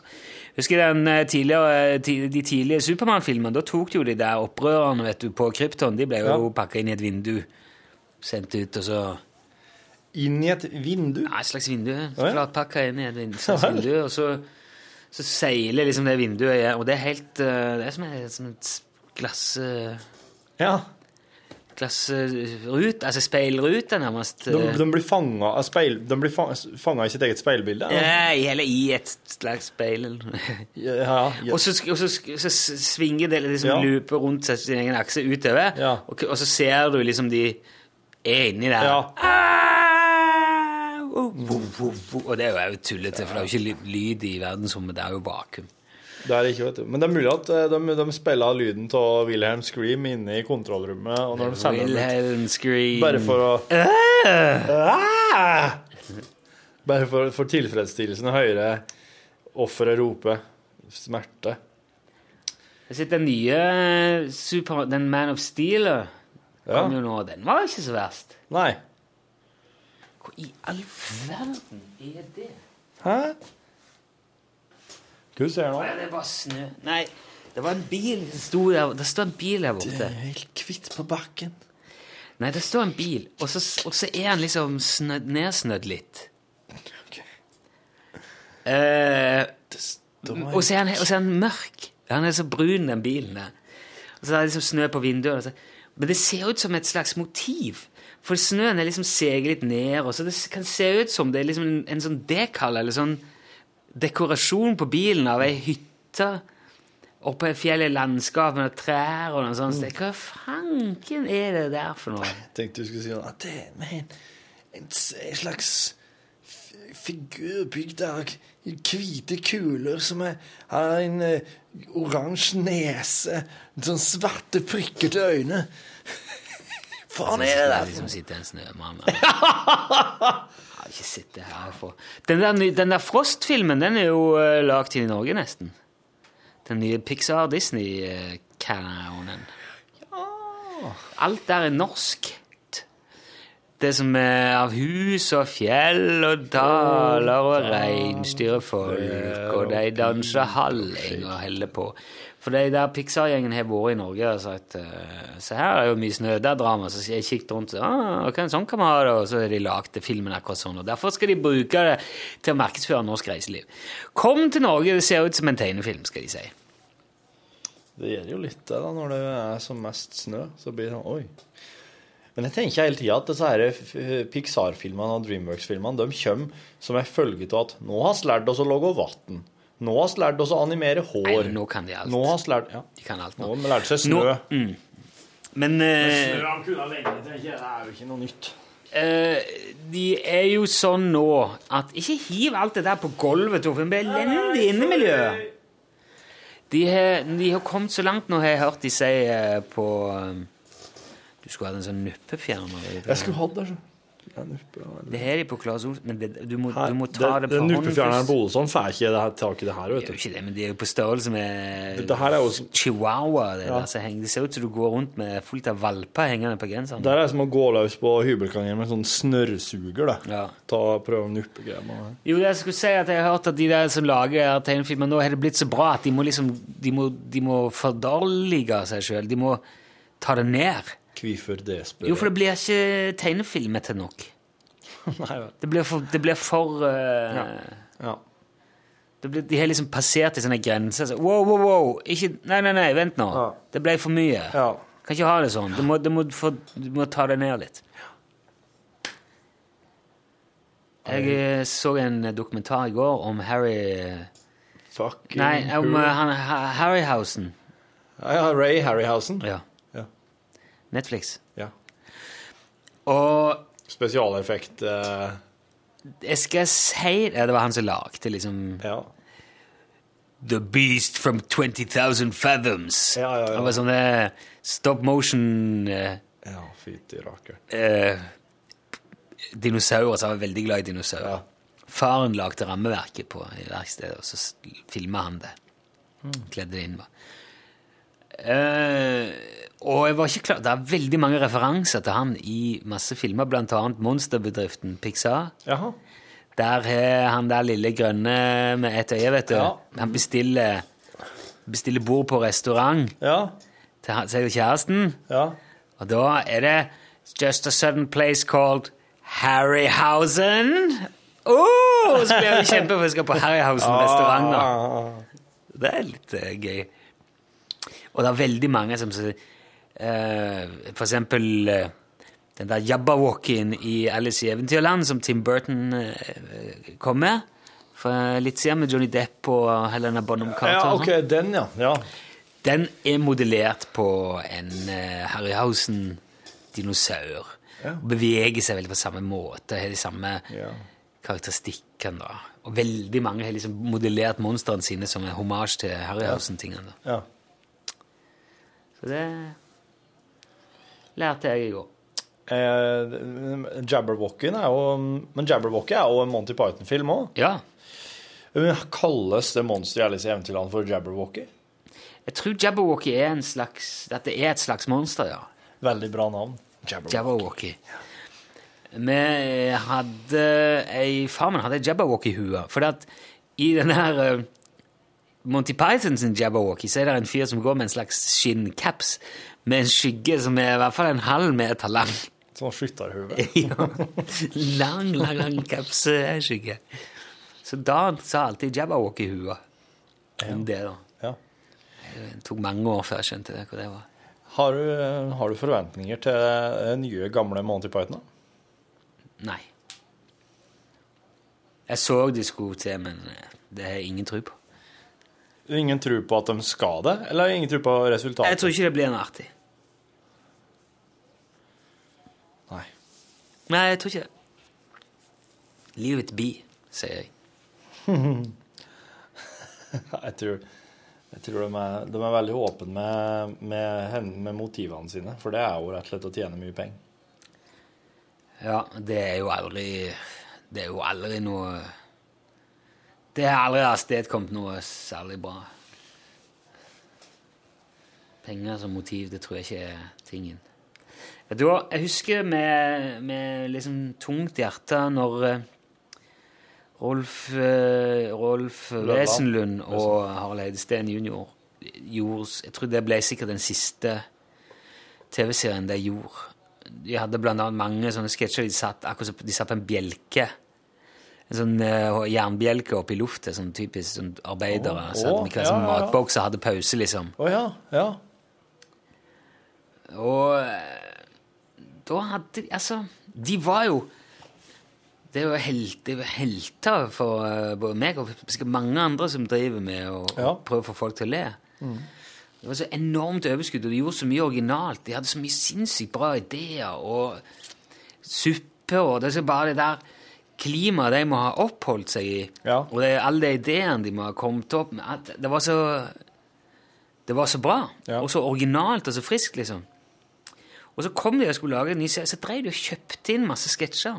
Husker den eh, tidligere, ti- de tidlige Supermann-filmene. Da tok jo de der opprørerne vet du, på Krypton. De ble jo Ja. pakka inn i et vindu. Sendt ut, og så Inn i et vindu? ja, Et slags vindu. Flatpakka inn i et vindu, slags vindu og så, så seiler liksom det vinduet. Og det er helt eh, Det er som, et, som et glass... eh, Ja. Glassrut, altså speilrute, nærmest. De, de blir fanga av speil... De blir fanga i sitt eget speilbilde? Ja. Eller i et slags speil. Ja, ja. Og så, og så, så svinger det liksom Ja. looper rundt sin egen akse utover, og, og så ser du liksom de er inni der. Ja. Ah! Og det er jo tullete, for det er jo ikke lyd i verdensrommet, det er jo vakuum. Det er ikke, vet du. Men det er mulig at eh, de, de spiller lyden av Wilhelm Scream inne i kontrollrommet. Og når de sender den ut, Wilhelm Scream. bare for å Ah! Bare for, for tilfredsstillelsen å høre offeret rope smerte. Jeg har sett den nye Super, den Man of Steel, Ja. jo nå, den var ikke så verst. Nei. Hva i all verden er det? Hæ? Hva ser du nå? det er bare snø. Nei, det var en bil som sto der. Det står en bil der borte. helt hvitt på bakken. Nei, det står en bil, og så, og så er han liksom snød, nedsnødd litt. Eh, og, så er han, og så er han mørk. Han er så brun, den bilen der. Og så er det liksom snø på vinduet. og så- Men det ser ut som et slags motiv. For snøen er liksom seget litt ned, og så det kan se ut som det er liksom en, en sånn dekal, eller sånn dekorasjon på bilen av ei hytte oppe i fjellet landskap med trær og noe sånt. Så Hva fanken er det der for noe? tenkte du skulle si at det er en, en, slags figur bygd av hvite kuler som er, har en uh, oransje nese, sånn svarte prikkete øyne. Faen er det der? Som sitter en snømann. Jeg ikke sitte her for Den der, den der Frost-filmen, den er jo uh, lagd i Norge, nesten. Den nye Pixar-Disney-canonen. Alt der er norsk. Det som er av hus og fjell og daler og reinsdyr og folk, og de danser halling og heller på. For de der Pixar-gjengen har vært i Norge og sagt eh, Se her er jo mye snø, der drar vi. Så jeg kikket rundt, så, ah, okay, sånn kan vi ha det. Og så har de lagd filmen akkurat sånn. Og derfor skal de bruke det til å markedsføre norsk reiseliv. Kom til Norge, det ser ut som en tegnefilm, skal de si. Det gjør jo litt det, da, når det er som mest snø. Så blir det sånn Oi. Men jeg tenker hele tida at disse Pixar-filmene og Dreamworks-filmene de kommer som en følge av at nå har vi lært oss å lage vann. Nå har vi lært oss å animere hår. Nei, nå kan de alt. Nå har vi lært Ja, De kan alt nå nå. har vi lært seg snø. Nå, mm. Men eh, han kunne lenge, tenker jeg. Det er jo ikke noe nytt. Uh, de er jo sånn nå at Ikke hiv alt det der på gulvet, Torfinn. Det blir elendig innemiljø. De har, de har kommet så langt nå, har jeg hørt de si uh, på Du skulle hatt en sånn nuppefjerner. Jeg skulle hatt det, så. Det har de på Claes Olsen, men det, du, må, Her, du må ta det, det, på den hånden nuppefjerneren på først. Olsson får ikke det her, tak i det her, Det vet er jo du. ikke det, men de er jo på størrelse med her er jo chihuahua. Det, Ja. altså, det ser ut som du går rundt med fullt av valper hengende på genseren. Det er som å gå løs på hybelkangen med sånn snørrsuger. Ja. Ta, prøve å nuppe greier. Jo, jeg skulle si at jeg har hørt at de der som lager tegnefilmer nå, har det blitt så bra at de må liksom De må, de må fordårlige seg sjøl. De må ta det ned. Hvorfor det, spør jeg? Jo, for det blir ikke tegnefilmete nok. Nei, vel. Det blir for, det blir for uh, Ja. det blir, De har liksom passert i sånne grenser. Så, wow, wow, wow! Ikke, nei, nei, nei, vent nå. Ja. Det ble for mye. ja. Kan ikke ha det sånn. Du må, du må, få, du må ta det ned litt. Jeg eh, så en dokumentar i går om Harry Fucking Nei, om eh, han, Harryhausen. Ja, ja, Ray Harryhausen. Ja. Netflix. ja. Og Spesialeffekt eh, jeg skal si ja, Det var han som lagde liksom Ja. The Beast from 20,000 Fathoms. Ja, ja, ja. Det var sånne stop motion eh, Ja, fytti rakker. eh, dinosaurer, så jeg var veldig glad i dinosaurer. Ja. Faren lagde rammeverket på i verkstedet, og så filma han det. Kledde det inn. Eh, og jeg var ikke klar Det er veldig mange referanser til han i masse filmer, annet Monsterbedriften Pixar. Jaha. Der har han der lille grønne med ett øye, vet du. Ja. Han bestiller, bestiller bord på restaurant Ja. til seg og kjæresten. Ja. Og da er det Just a certain place called Harryhausen. Oh, så blir jeg jo kjempe for jeg skal på Harryhausen restaurant. Ah, Det er litt uh, gøy. Og det er veldig mange som sier For eksempel eh, den der Jabberwockien i Alice i Eventyrland som Tim Burton eh, kom med for litt siden, med Johnny Depp og Helena Bonham Carter. ja, ok, sånn. den, ja. ja. Den er modellert på en Harryhausen-dinosaur. Ja. Og beveger seg veldig på samme måte, har de samme Ja. karakteristikkene. da. Og veldig mange har liksom modellert monstrene sine som en hommage til Harryhausen-tingene. ja. Så det lærte jeg i går. Eh, Jabberwockien er jo Men Jabberwocky er jo en Monty Python-film òg. Ja. Kalles det monsteret i Alice i Eventyrland for Jabberwocky? Jeg tror Jabberwocky er en slags At det er et slags monster, ja. Veldig bra navn. Jabberwocky. Jabberwocky. Vi hadde ei Farmen hadde Jabberwocky-hue. For at i den her eh, Monty Python sin Jabberwocky så er det en fyr som går med en slags skinncaps med en skygge som er i hvert fall en halv meter lang. Sånn skytterhue. ja. Lang, lang, lang kapseskygge. Så da sa alltid Jabberwocky-hua om det, da. Ja. Det tok mange år før jeg skjønte det, hva det var. Har du, har du forventninger til eh, nye, gamle Monty Python? Nei. Jeg så de skulle til, men eh, det har jeg ingen tro på. Ingen tror på at de skal det, eller ingen tro på resultatet? Jeg tror ikke det blir noe artig. Nei. Nei, jeg tror ikke det. Leave it be, sier jeg. Jeg tror, jeg tror de, er, de er veldig åpne med, med, med motivene sine, for det er jo rett og slett å tjene mye penger. Ja, det er jo aldri Det er jo aldri noe Det har aldri avstedkommet noe særlig bra. Penger som motiv, det tror jeg ikke er tingen. Vet du hva, jeg husker med, med liksom tungt hjerte når eh, Rolf, eh, Rolf. Wesenlund og Harald Eidesteen jr. gjorde Jeg tror det ble sikkert den siste TV-serien de gjorde. De hadde blant annet mange sånne sketsjer. De satt akkurat de satt på en bjelke. En sånn uh, jernbjelke oppe i luftet, sånn typisk sånn arbeidere. Oh, så hadde hver ja, sånn matboks og hadde pause, liksom. Å ja, ja. Og da hadde de Altså, de var jo Det er jo helt, det er jo helter for eh, både meg og mange andre som driver med å Ja. prøve å få folk til å le. Det var så enormt overskudd, og de gjorde så mye originalt. De hadde så mye sinnssykt bra ideer og suppe og Det er så bare det der klimaet de må ha oppholdt seg i, Ja. og det, alle de ideene de må ha kommet opp med Det var så det var så bra, Ja. og så originalt og så friskt, liksom. Og så kom de og skulle lage en ny serie, så drev de og kjøpte inn masse sketsjer.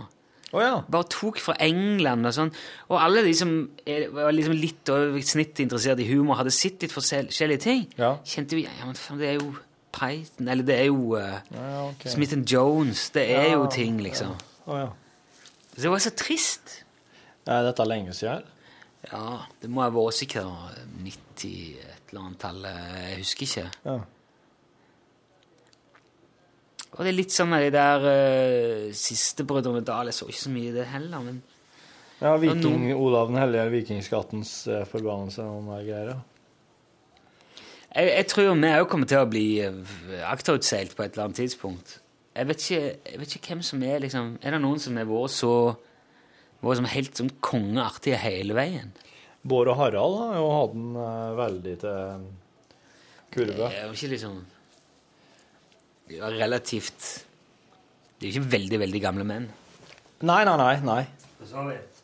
Å ja. Bare tok fra England og sånn. Og alle de som er, var liksom litt over snittet interessert i humor, hadde sett litt forskjellige ting. Ja. Kjente vi ja, men faen, det er jo Python, eller det er jo uh, ja okay. Smith Jones. Det er jo ting, liksom. Ja. Så det var så trist. Er dette lenge siden? Ja, det må ha vært sikkert 90 et eller annet tall. Jeg husker ikke. Ja. Og det er litt sånn med de der uh, siste Brødrene Dal. Jeg så ikke så mye i det heller, men Ja, Viking, Olav den hellige, vikingskattens uh, forbannelse og noen greier. jeg, jeg tror vi òg kommer til å bli eh, akterutseilt på et eller annet tidspunkt. Jeg vet ikke, jeg vet ikke hvem som er liksom Er det noen som har vært så vært som helt sånn kongeartige hele veien? Bård og Harald har jo hatt eh, veldig til kurve. Det er jo ikke liksom De var relativt De er jo ikke veldig, veldig gamle menn. Nei, nei, nei. nei. Så vidt.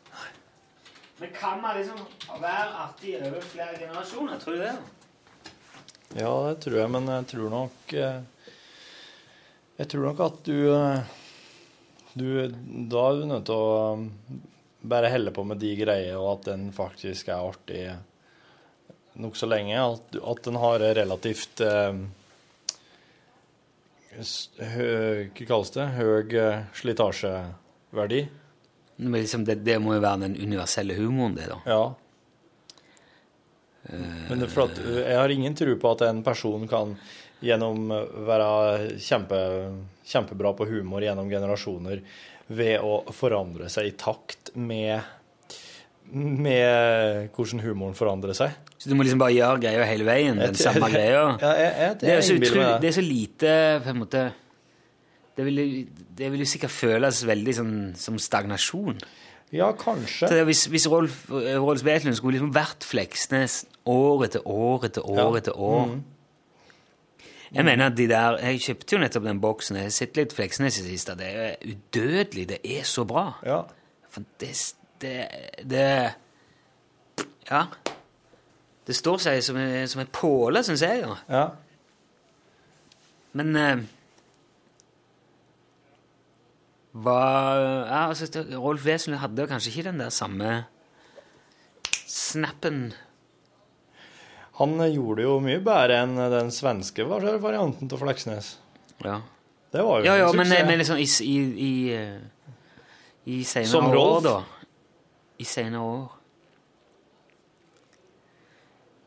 Men kan man liksom være artig over flere generasjoner? Tror du det? Ja, det tror jeg, men jeg tror nok eh, Jeg tror nok at du eh, Du Da er du nødt til å eh, bare helle på med de greiene, og at den faktisk er artig nokså lenge. At, at den har relativt eh, Hva kalles det? Høy eh, slitasjeverdi. Men liksom det, det må jo være den universelle humoren, det, da. Ja. Men for at uh, jeg har ingen tro på at en person kan gjennom uh, være kjempe, kjempebra på humor gjennom generasjoner ved å forandre seg i takt med, med hvordan humoren forandrer seg. Så du må liksom bare gjøre greia hele veien, den samme greia. Ja, jeg, jeg, Det er, så utrolig, det er så lite på en måte Det vil, det vil jo sikkert føles veldig sånn, som stagnasjon. Ja, kanskje. Så hvis hvis Rolf, Rolf Wetlund skulle liksom vært Fleksnes år etter år etter år Ja. etter år Mm. Jeg mener at de der Jeg kjøpte jo nettopp den boksen. Jeg har sett litt Fleksnes i det siste. Det er udødelig. Det er så bra. Ja. For det, det, det Ja. Det står seg som en, som en påle, syns jeg. Ja. ja. Men eh, hva ja, altså, Rolf Wesenlund hadde kanskje ikke den der samme snappen Han gjorde jo mye bedre enn den svenske varianten av Fleksnes. Ja, Det var jo ja, ja en men, suksess. men liksom i, i, i eh, I senere år, da. I senere år.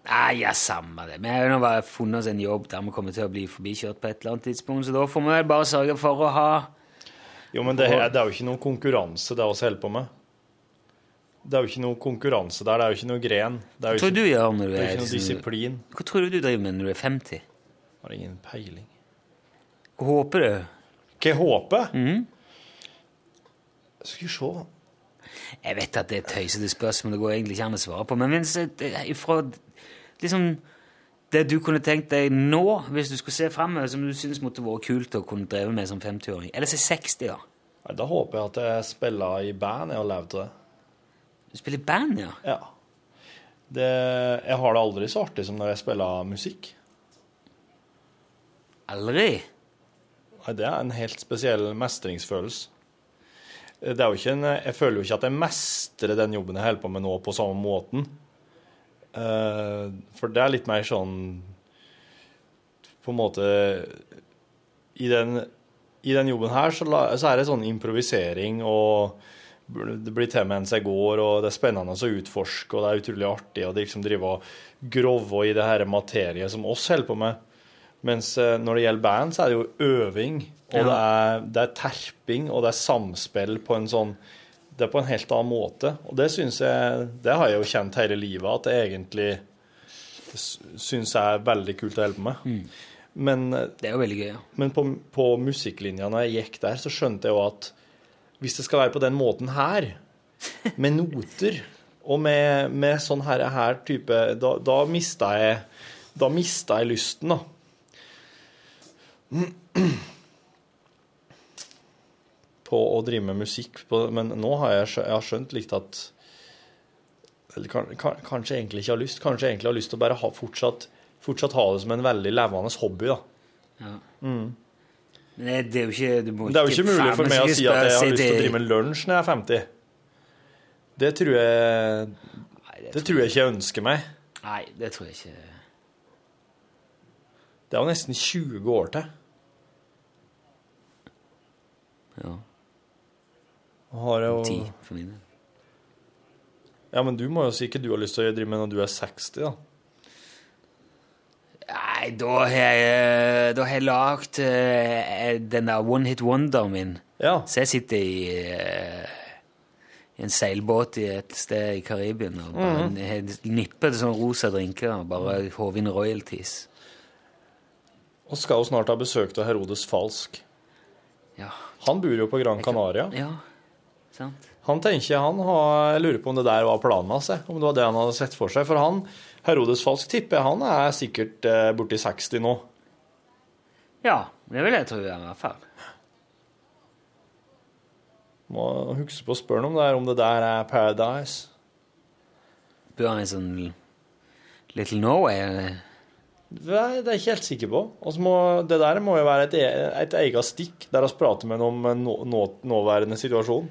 Nei, ja, samme det. Vi har jo bare funnet oss en jobb der vi kommer til å bli forbikjørt på et eller annet tidspunkt, så da får vi vel bare sørge for å ha Jo, men det, det er jo ikke noen konkurranse, det vi holder på med. Det er jo ikke noe konkurranse der, det er jo ikke noe gren. Det Hva tror du gjør når du er er noe disiplin. Hva tror du du driver med når du er 50? Har ingen peiling. Hva håper du? Hva jeg håper? Mhm. Skal vi se. Jeg vet at det er et tøysete spørsmål, det går egentlig ikke an å svare på, men hvis fra liksom det du kunne tenkt deg nå, hvis du skulle se framover, som du syns måtte vært kult å kunne dreve med som 50-åring, eller si 60, da. Nei, Da håper jeg at jeg spiller i band. Jeg har levd til det. Du spiller i band, ja? Ja. Det, jeg har det aldri så artig som når jeg spiller musikk. Aldri? Nei, det er en helt spesiell mestringsfølelse. Det er jo ikke en, jeg føler jo ikke at jeg mestrer den jobben jeg holder på med nå, på samme måten. Eh, For det er litt mer sånn På en måte I den, i den jobben her så, la, så er det sånn improvisering og det blir til mens jeg går, og det er spennende å utforske, og det er utrolig artig å liksom drive og grove i det her materiet som oss holder på med. Mens eh, når det gjelder band, så er det jo øving, og det, er, det er terping, og det er samspill på en sånn Det er på en helt annen måte. Og det syns jeg Det har jeg jo kjent hele livet, at det egentlig syns jeg er veldig kult å holde på med. Men, eh, Det er jo veldig gøy, ja. men på, på musikklinja når jeg gikk der, så skjønte jeg jo at hvis det skal være på den måten her, med noter og med, med sånn her, her type Da, da mista jeg Da mista jeg lysten, da. På å drive med musikk. På, men nå har jeg, jeg har skjønt litt at eller kan, kan, Kanskje egentlig ikke har lyst. Kanskje egentlig har lyst til å bare ha, fortsatt, fortsatt ha det som en veldig levende hobby. da. ja. Mm. Men det, det er jo ikke må Det er jo ikke mulig for meg å si at jeg har lyst til å drive med lunsj når jeg er 50. Det tror jeg Det tror jeg ikke jeg ønsker meg. Nei, det tror jeg ikke. Det er jo nesten 20 år til. Ja, Har jeg ti jo... for min del. Ja, men du må jo si ikke du har lyst til å drive med når du er 60, da. Nei, da har jeg, da har jeg lagd eh, den der One Hit wonder min. Ja. Så jeg sitter i, eh, i en seilbåt i et sted i Karibien og bare mm. nipper til sånne rosa drinker og bare håver inn royalties. Og skal jo snart ha besøk av Herodes Falsk. Ja. Han bor jo på Gran Canaria. ja. Sant? Han tenker han har, Jeg lurer på om det der var planen hans, jeg. om det var det han hadde sett for seg. For han, Herodes Falsk tipper han er sikkert eh, borti 60 nå. Ja, det vil jeg tro i hvert fall. Må huske på å spørre ham om det, om det der er Paradise. Bor han i sånn Little Norway? eller? Det er jeg ikke helt sikker på. Altså må, det der må jo være et, e- et eget stikk der vi prater med ham om nå, nå, nåværende situasjon.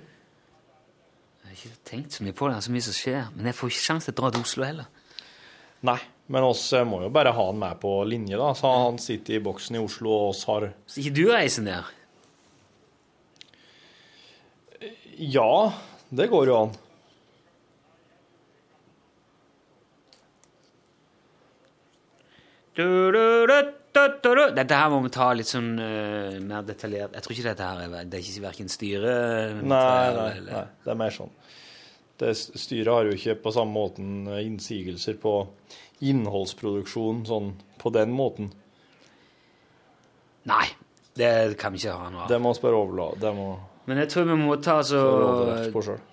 Ikke tenkt så mye på det, det er så mye som skjer. Men jeg får ikke sjanse til å dra til Oslo heller. Nei, men oss må jo bare ha han med på linje, da. Så han sitter i boksen i Oslo, og oss har Så ikke du reiser ned? Ja, det går jo an. Du, du, du. Dette her må vi ta litt sånn uh, mer detaljert. Jeg tror ikke dette her er Det er ikke verken styret Nei, nei, nei, det er mer sånn. Det, styret har jo ikke på samme måten eh, innsigelser på innholdsproduksjon sånn på den måten. Nei, det kan vi ikke ha noe av. Det må vi bare overlate. Det må Men jeg tror vi må ta så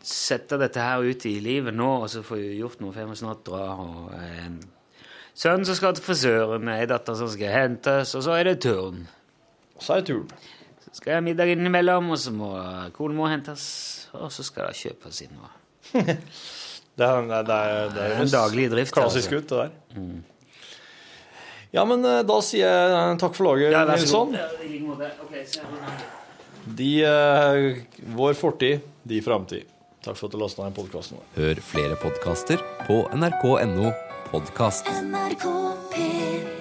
sette dette her ut i livet nå, og så får vi gjort noe, for jeg må snart dra. Og en sønn som skal til frisøren, ei datter som skal hentes, og så er det turn. Så er det turn. Så skal jeg ha middag innimellom, og så må konen må hentes, og så skal det kjøpes inn noe. Det er, det er, det er, det er en daglig drift, Klassisk altså. ut, det der. Ja, men eh, da sier jeg eh, takk for laget, ja, Nilsson. Ja, i like måte. Ok, så det- De, eh, vår fortid, de framtid. Takk for at du lasta ned podkasten. Hør flere podkaster på nrk.no podkast. NRK P1